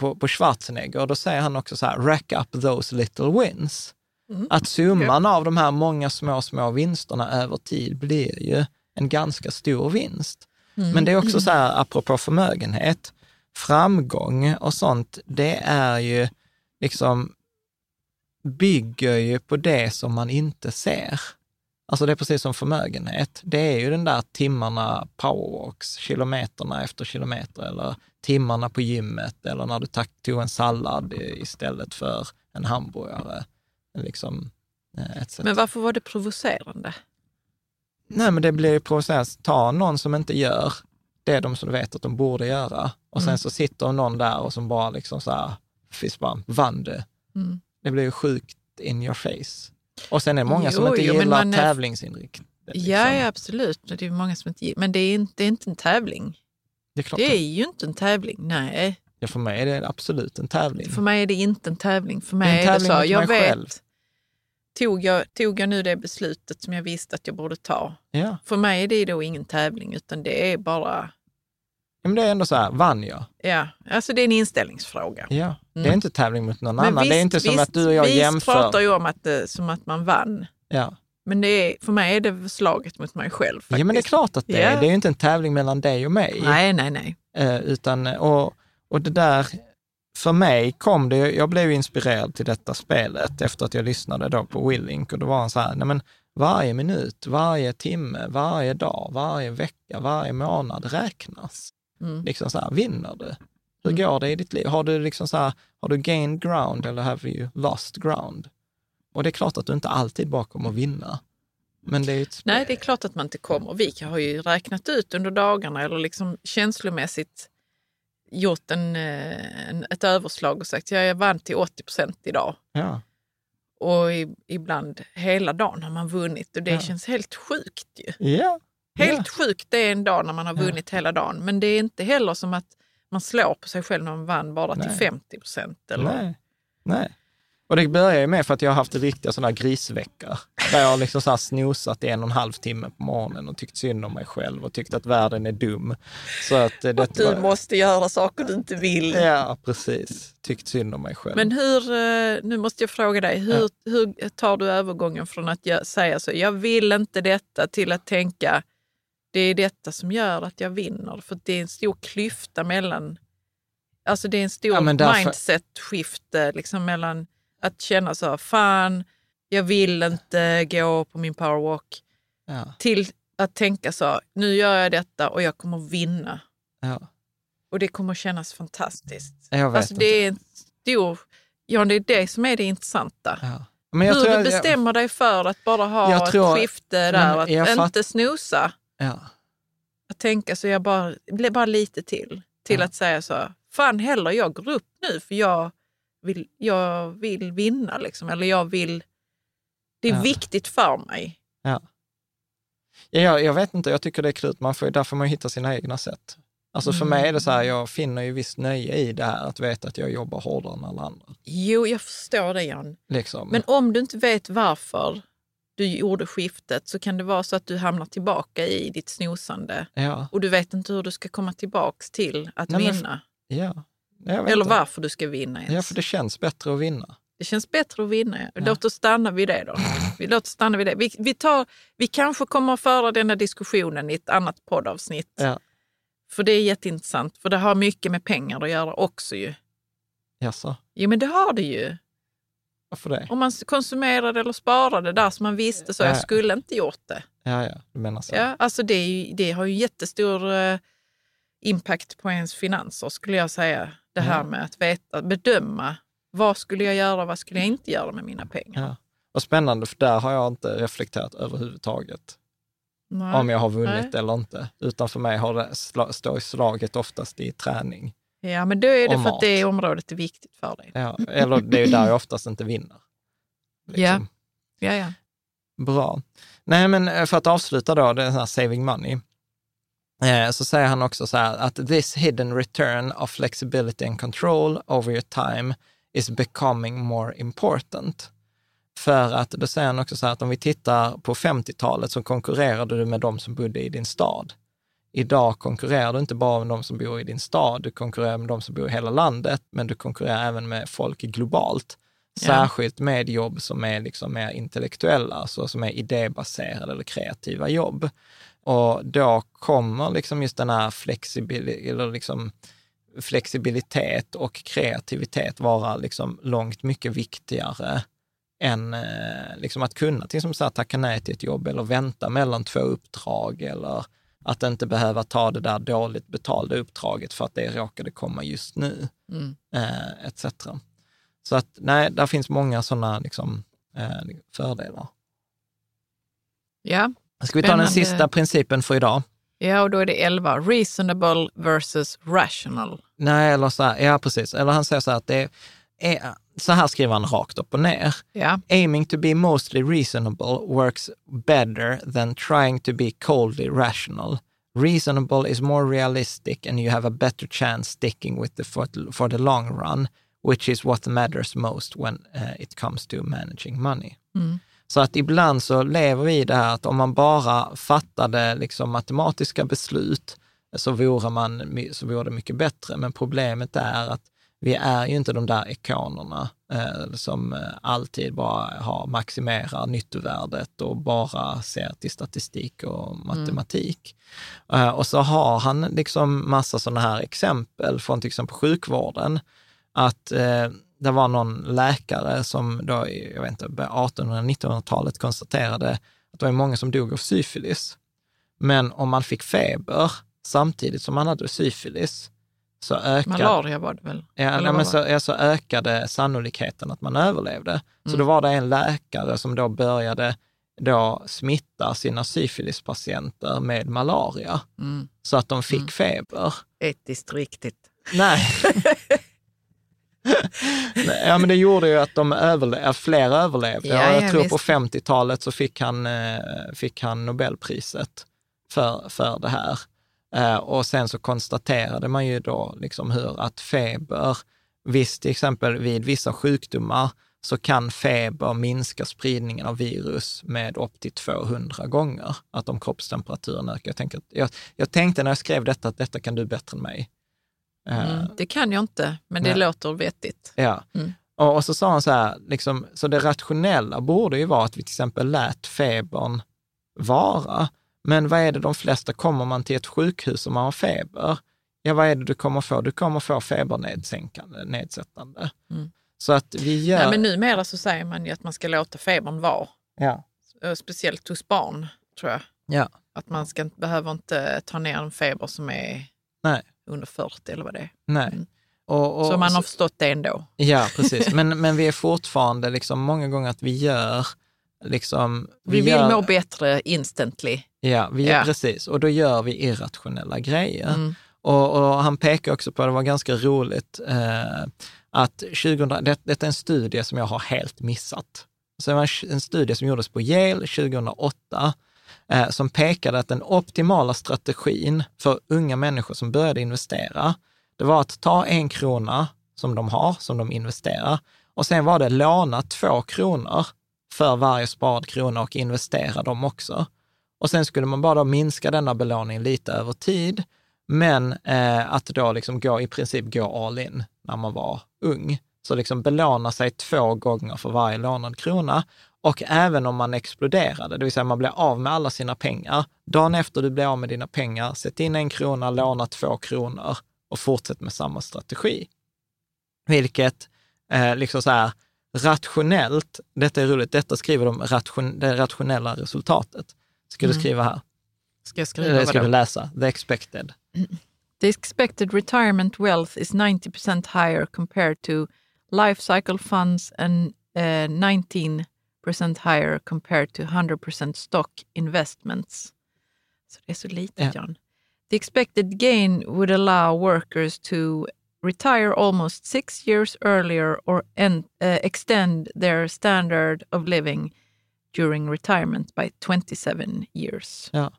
på, på Schwarzenegger, och då säger han också så här, rack up those little wins. Mm. Att summan av de här många små, små vinsterna över tid blir ju en ganska stor vinst. Mm. Men det är också så här, apropå förmögenhet, framgång och sånt, det är ju liksom bygger ju på det som man inte ser. Alltså det är precis som förmögenhet. Det är ju den där timmarna powerwalks, kilometerna efter kilometer eller timmarna på gymmet eller när du tog en sallad istället för en hamburgare. Liksom, eh, etc. Men varför var det provocerande? Nej, men det blir ju provocerande. Ta någon som inte gör det de som vet att de borde göra och sen mm. så sitter någon där och som bara liksom så här, fistbump, vann det. Mm. Det blir ju sjukt in your face. Och sen är det många jo, som inte jo, gillar man, tävlingsinriktning. Liksom. Ja, ja, absolut. Det är många som inte gillar, men det är inte, det är inte en tävling. Det är, klart det är ju inte en tävling, nej. Ja, för mig är det absolut en tävling. För mig är det inte en tävling. För mig det är, är det så, jag vet, själv. Tog jag, tog jag nu det beslutet som jag visste att jag borde ta? Ja. För mig är det då ingen tävling, utan det är bara men det är ändå så här, vann jag? Ja, alltså det är en inställningsfråga. Ja. Det är inte tävling mot någon men annan. Visst, det är inte som visst, att du och jag visst jämför. Vi pratar ju om att det, som att man vann. Ja. Men det är, för mig är det slaget mot mig själv. Faktiskt. Ja, men det är klart att det är. Det är ju inte en tävling mellan dig och mig. Nej, nej, nej. Eh, utan, och, och det där, för mig kom det, jag blev inspirerad till detta spelet efter att jag lyssnade då på Willink och då var han så här, nej men varje minut, varje timme, varje dag, varje vecka, varje månad räknas. Mm. Liksom så här, vinner du? Hur går det i ditt liv? Har du liksom så här, har du gained ground eller have you lost ground? Och det är klart att du inte alltid bara kommer att vinna. Men det är ett... Nej, det är klart att man inte kommer. Vi har ju räknat ut under dagarna eller liksom känslomässigt gjort en, eh, en, ett överslag och sagt ja, jag vann till 80 procent idag. Ja. Och i, ibland hela dagen har man vunnit och det ja. känns helt sjukt ju. Ja, Helt sjukt det är en dag när man har vunnit hela dagen. Men det är inte heller som att man slår på sig själv när man vann bara Nej. till 50 procent. Nej. Nej. Och det börjar ju med för att jag har haft riktiga sådana grisveckor. Där jag har liksom så här snosat i en och en halv timme på morgonen och tyckt synd om mig själv och tyckt att världen är dum. Så att, det att du var... måste göra saker du inte vill. Ja, precis. Tyckt synd om mig själv. Men hur, eh, nu måste jag fråga dig, hur, ja. hur tar du övergången från att säga så, jag vill inte detta, till att tänka, det är detta som gör att jag vinner. För det är en stor klyfta mellan... Alltså det är en stor ja, därför... mindset-skifte liksom mellan att känna så, fan, jag vill inte gå på min powerwalk, ja. till att tänka så, nu gör jag detta och jag kommer vinna. Ja. Och det kommer kännas fantastiskt. Jag alltså det är en stor... Ja, det är det som är det intressanta. Ja. Hur du bestämmer jag, dig för att bara ha ett tror, skifte där, att inte fatt... snosa. Ja. Att tänka så jag bara, bara lite till. Till ja. att säga så, fan heller jag går upp nu för jag vill, jag vill vinna. Liksom. Eller jag vill, det är ja. viktigt för mig. Ja. Ja, jag, jag vet inte, jag tycker det är kul. Man får, där får man hitta sina egna sätt. Alltså för mm. mig är det så här, jag finner ju visst nöje i det här, att veta att jag jobbar hårdare än alla andra. Jo, jag förstår det Jan. Liksom. Men om du inte vet varför, du gjorde skiftet så kan det vara så att du hamnar tillbaka i ditt snosande. Ja. Och du vet inte hur du ska komma tillbaka till att Nej, vinna. Men, ja. Eller varför du ska vinna ens. Ja, för det känns bättre att vinna. Det känns bättre att vinna. Ja. Låt oss stanna vid det då. Vi, låt oss stanna vid det. Vi, vi, tar, vi kanske kommer att föra denna diskussionen i ett annat poddavsnitt. Ja. För det är jätteintressant, för det har mycket med pengar att göra också ju. Jaså? Jo, men det har det ju. Varför det? Om man konsumerade eller sparade där som man visste så, ja, jag skulle inte gjort det. Ja, ja, du menar så. Ja, alltså det, ju, det har ju jättestor uh, impact på ens finanser skulle jag säga. Det här med att veta, bedöma vad skulle jag göra och vad skulle jag inte göra med mina pengar. Ja. Och spännande, för där har jag inte reflekterat överhuvudtaget. Nej, om jag har vunnit nej. eller inte. Utan för mig har det sl står slaget oftast i träning. Ja, men då är det för att det området är viktigt för dig. Ja, eller det är ju där jag oftast inte vinner. [laughs] Liksom. Ja. ja, ja. Bra. Nej, men eh, för att avsluta då, det här saving money, eh, så säger han också så här att this hidden return of flexibility and control over your time is becoming more important. För att då säger han också så här att om vi tittar på 50-talet så konkurrerade du med de som bodde i din stad. Idag konkurrerar du inte bara med de som bor i din stad, du konkurrerar med de som bor i hela landet, men du konkurrerar även med folk globalt. Särskilt med jobb som är liksom mer intellektuella, alltså som är idébaserade eller kreativa jobb. Och då kommer liksom just den här flexibilitet, eller liksom flexibilitet och kreativitet vara liksom långt mycket viktigare än eh, liksom att kunna till exempel tacka nej till ett jobb eller vänta mellan två uppdrag eller att inte behöva ta det där dåligt betalda uppdraget för att det råkade komma just nu, mm. eh, etc. Så att nej, där finns många sådana liksom, eh, fördelar. Ja. Ska vi ta den sista principen för idag? Ja, och då är det 11. Reasonable versus rational. Nej, eller så här, ja precis. Eller han säger så här att det är, så här skriver han rakt upp och ner. Ja. Aiming to be mostly reasonable works better than trying to be coldly rational. Reasonable is more realistic and you have a better chance sticking with the for, for the long run which is what matters most when uh, it comes to managing money. Mm. Så att ibland så lever vi i det här att om man bara fattade liksom matematiska beslut så vore, man, så vore det mycket bättre. Men problemet är att vi är ju inte de där ikonerna eh, som eh, alltid bara har maximerar nyttovärdet och bara ser till statistik och matematik. Mm. Eh, och så har han liksom massa sådana här exempel från till exempel sjukvården att eh, det var någon läkare som då, jag vet inte, 1800-1900-talet konstaterade att det var många som dog av syfilis. Men om man fick feber samtidigt som man hade syfilis, så ökade... Malaria var det väl? Ja, nej, men så, ja, så ökade sannolikheten att man överlevde. Så mm. då var det en läkare som då började då smitta sina syfilispatienter med malaria, mm. så att de fick mm. feber. Etiskt riktigt. Nej. ja, men det gjorde ju att, de överle fler överlevde. Ja, jag tror visst. på 50-talet så fick han, eh, fick han Nobelpriset för, för det här. Eh, och sen så konstaterade man ju då liksom hur att feber, visst till exempel vid vissa sjukdomar, så kan feber minska spridningen av virus med upp till 200 gånger, att om kroppstemperaturen ökar. Jag, tänkte, jag, jag tänkte när jag skrev detta att detta kan du bättre än mig. Mm, eh, det kan jag inte, men det Nej. låter vettigt. Ja. Mm. Och, och, så sa han så här, liksom, så det rationella borde ju vara att vi till exempel lät febern vara. Men vad är det de flesta, kommer man till ett sjukhus och man har feber, ja vad är det du kommer få? Du kommer få febernedsänkande, nedsättande. Mm. Så att vi gör... Nej, men numera så säger man ju att man ska låta febern vara. Ja. Speciellt hos barn, tror jag. Ja. Att man ska, behöver inte ta ner en feber som är Nej under 40 eller vad det är. Nej. Mm. Och, och, så man har förstått det ändå. Ja, precis. Men, men vi är fortfarande liksom många gånger att vi gör Liksom, vi, vi vill gör, må bättre instantly. Ja, vi, ja, precis. Och då gör vi irrationella grejer. Mm. Och, och, han pekar också på, det var ganska roligt, eh, att 2000, det, detta är en studie som jag har helt missat. Så det var en studie som gjordes på Yale 2008 eh, som pekade att den optimala strategin för unga människor som började investera, det var att ta en krona som de har, som de investerar, och sen var det låna två kronor för varje sparad krona och investera dem också. Och sen skulle man bara minska denna belåning lite över tid, men eh, att då liksom gå, i princip gå all in när man var ung. Så liksom belåna sig två gånger för varje lånad krona och även om man exploderade, det vill säga man blir av med alla sina pengar, dagen efter du blir av med dina pengar, sätt in en krona, låna två kronor och fortsätt med samma strategi. Vilket, eh, liksom så här, rationellt, detta är roligt, detta skriver de ration, det rationella resultatet. Ska mm. du skriva här? Ska jag skriva Eller ska du läsa? The expected. [clears throat] The expected retirement wealth is 90% higher compared to life cycle funds and uh, 19 higher compared to 100% stock investments. Så det är så lite, yeah. John. The expected gain would allow workers to retire almost six years earlier or en, uh, extend their standard of living during retirement by 27 years. Ja.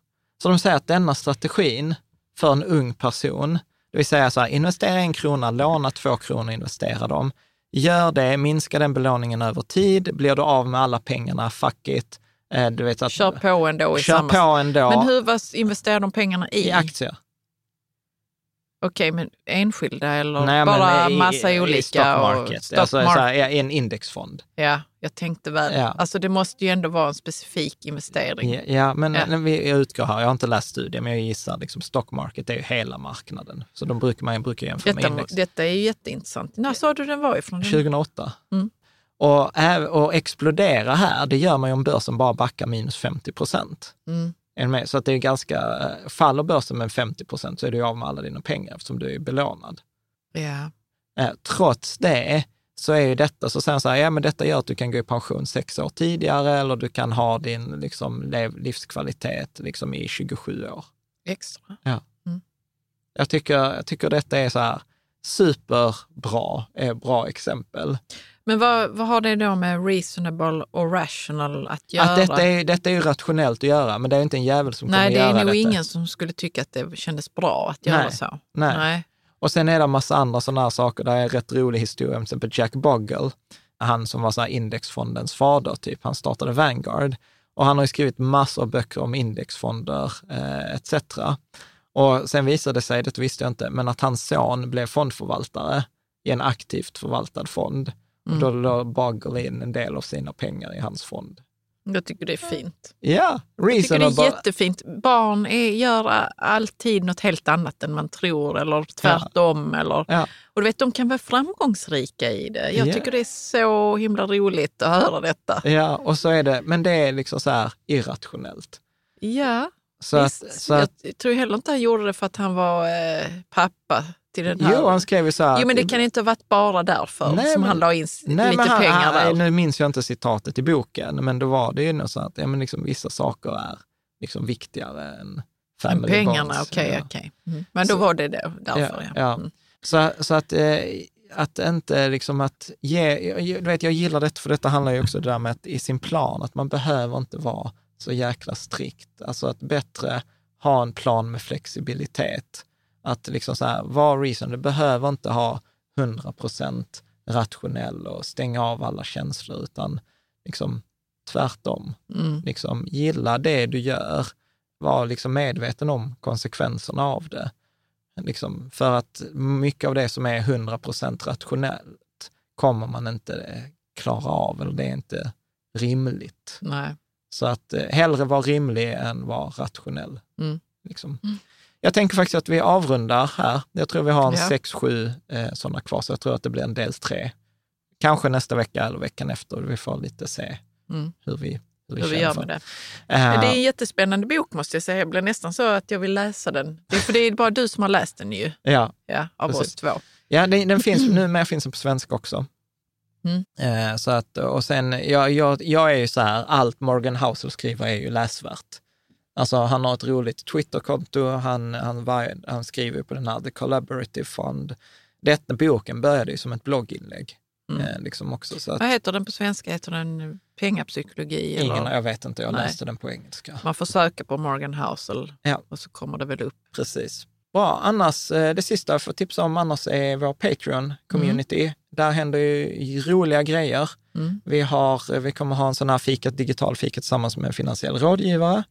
Så de säger att denna strategin för en ung person, det vill säga så här, investera en krona, låna två kronor, investera dem. Gör det, minska den belåningen över tid, blir du av med alla pengarna, fuck it. Eh, du vet att, kör på ändå. I kör samma... på ändå. Men hur vad investerar de pengarna i? I aktier. Okej, men enskilda eller Nej, bara i, massa i, olika? I stock market, stock alltså market. En indexfond. Ja, jag tänkte väl. Ja. Alltså det måste ju ändå vara en specifik investering. Ja, ja men ja. vi utgår här, jag har inte läst studien, men jag gissar liksom stock market är ju hela marknaden. Så de brukar man brukar jämföra detta, med index. Detta är ju jätteintressant. När sa du den var ifrån? 2008. Mm. Och, och explodera här, det gör man ju om börsen bara backar minus 50 procent. Mm. Så att det är ganska, faller börsen med 50 procent så är du av med alla dina pengar eftersom du är belånad. Eh, trots det så är ju detta, så säger så här, ja men detta gör att du kan gå i pension sex år tidigare eller du kan ha din liksom, livskvalitet liksom, i 27 år. Extra. Ja. Mm. Jag, tycker, jag tycker detta är så här superbra, är bra exempel. Men vad, vad har det då med reasonable och rational att göra? Att detta, är, detta är ju rationellt att göra, men det är inte en jävel som Nej, kommer göra detta. Nej, det är nog ingen som skulle tycka att det kändes bra att göra Nej. så. Nej. Nej. Och sen är det en massa andra sådana här saker. Det är en rätt rolig historia, till exempel Jack Bogle, han som var så indexfondens fader, typ. Han startade Vanguard och han har ju skrivit massor av böcker om indexfonder eh, etc. Och sen visade det sig, det visste jag inte, men att hans son blev fondförvaltare i en aktivt förvaltad fond. Mm. Då la Bogle in en del av sina pengar i hans fond. Jag tycker det är fint. Ja, Jag tycker det är jättefint. Barn är, gör alltid något helt annat än man tror eller tvärtom. Ja. Eller, ja. Och du vet, de kan vara framgångsrika i det. Jag ja. tycker det är så himla roligt att höra detta. Ja, och så är det, men det är liksom så här irrationellt. Ja, så att, så att, jag tror heller inte han gjorde det för att han var eh, pappa till den här. Jo, han skrev ju så här. Jo, men det kan inte ha varit bara därför nej, som men, han la in nej, lite han, pengar där. Nu minns jag inte citatet i boken, men då var det ju något så att ja, men liksom, vissa saker är liksom viktigare än family pengarna. Okej, okej. Okay, okay. mm. Men då så, var det då, därför. Ja, ja. Mm. Så, så att, eh, att inte liksom att ge, jag, vet, jag gillar det för detta handlar ju också det där med att i sin plan, att man behöver inte vara så jäkla strikt. Alltså att bättre ha en plan med flexibilitet att liksom så här, var reason, du behöver inte ha 100 procent rationell och stänga av alla känslor, utan liksom tvärtom. Mm. Liksom, gilla det du gör, var liksom medveten om konsekvenserna av det. Liksom, för att mycket av det som är 100 procent rationellt kommer man inte klara av, eller det är inte rimligt. Nej. Så att eh, hellre vara rimlig än vara rationell. Mm. Liksom. Mm. Jag tänker faktiskt att vi avrundar här. Jag tror vi har en ja. sex, sju eh, sådana kvar, så jag tror att det blir en del tre. Kanske nästa vecka eller veckan efter. Vi får lite se mm. hur vi hur hur vi gör med det. Uh, det är en jättespännande bok måste jag säga. Jag blir nästan så att jag vill läsa den. Det är, för det är bara du som har läst den ju. Ja, ja Av precis. oss två. Ja, den, den finns, numera finns den på svenska också. Mm. Uh, så att, och sen, jag, jag, jag är ju så här, allt Morgan Housel skriver är ju läsvärt. Alltså han har ett roligt Twitterkonto, han, han, var, han skriver på den här The Collaborative Fund. Detta boken började ju som ett blogginlägg. Mm. Eh, liksom också, så att, Vad heter den på svenska? Heter den pengapsykologi? Ingen, eller? jag vet inte, jag Nej. läste den på engelska. Man får söka på Morgan Housel ja. och så kommer det väl upp. Precis. Bra, annars eh, det sista jag får tipsa om annars är vår Patreon-community. Mm. Där händer ju roliga grejer. Mm. Vi, har, vi kommer ha en sån här fikat, digital fika tillsammans med en finansiell rådgivare.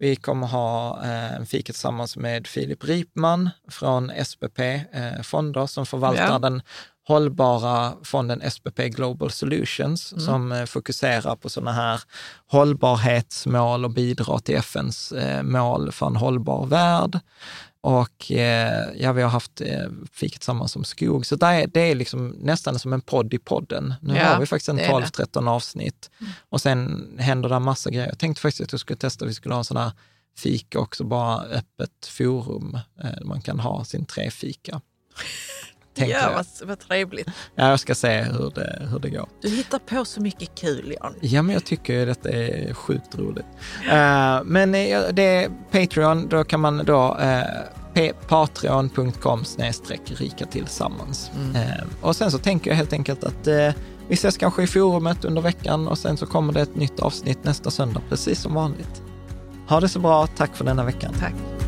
Vi kommer ha eh, fika tillsammans med Filip Ripman från SPP eh, Fonder som förvaltar ja. den hållbara fonden SPP Global Solutions mm. som eh, fokuserar på sådana här hållbarhetsmål och bidrar till FNs mål för en hållbar värld. Och eh, ja, vi har haft eh, fika tillsammans som skog. Så det är, det är liksom nästan som en podd i podden. Nu ja, har vi faktiskt en 12-13 avsnitt mm. och sen händer det massa grejer. Jag tänkte faktiskt att jag skulle testa vi skulle ha en sån här fika också, bara öppet forum. Eh, man kan ha sin träfika. [laughs] ja, vad, vad trevligt. Ja, jag ska se hur det, hur det går. Du hittar på så mycket kul, Jan. Ja, men jag tycker att detta är sjukt roligt. Uh, men det är Patreon, då kan man då uh, patreon.com rika tillsammans. Mm. Eh, och sen så tänker jag helt enkelt att eh, vi ses kanske i forumet under veckan och sen så kommer det ett nytt avsnitt nästa söndag, precis som vanligt. Ha det så bra, tack för denna veckan. Tack.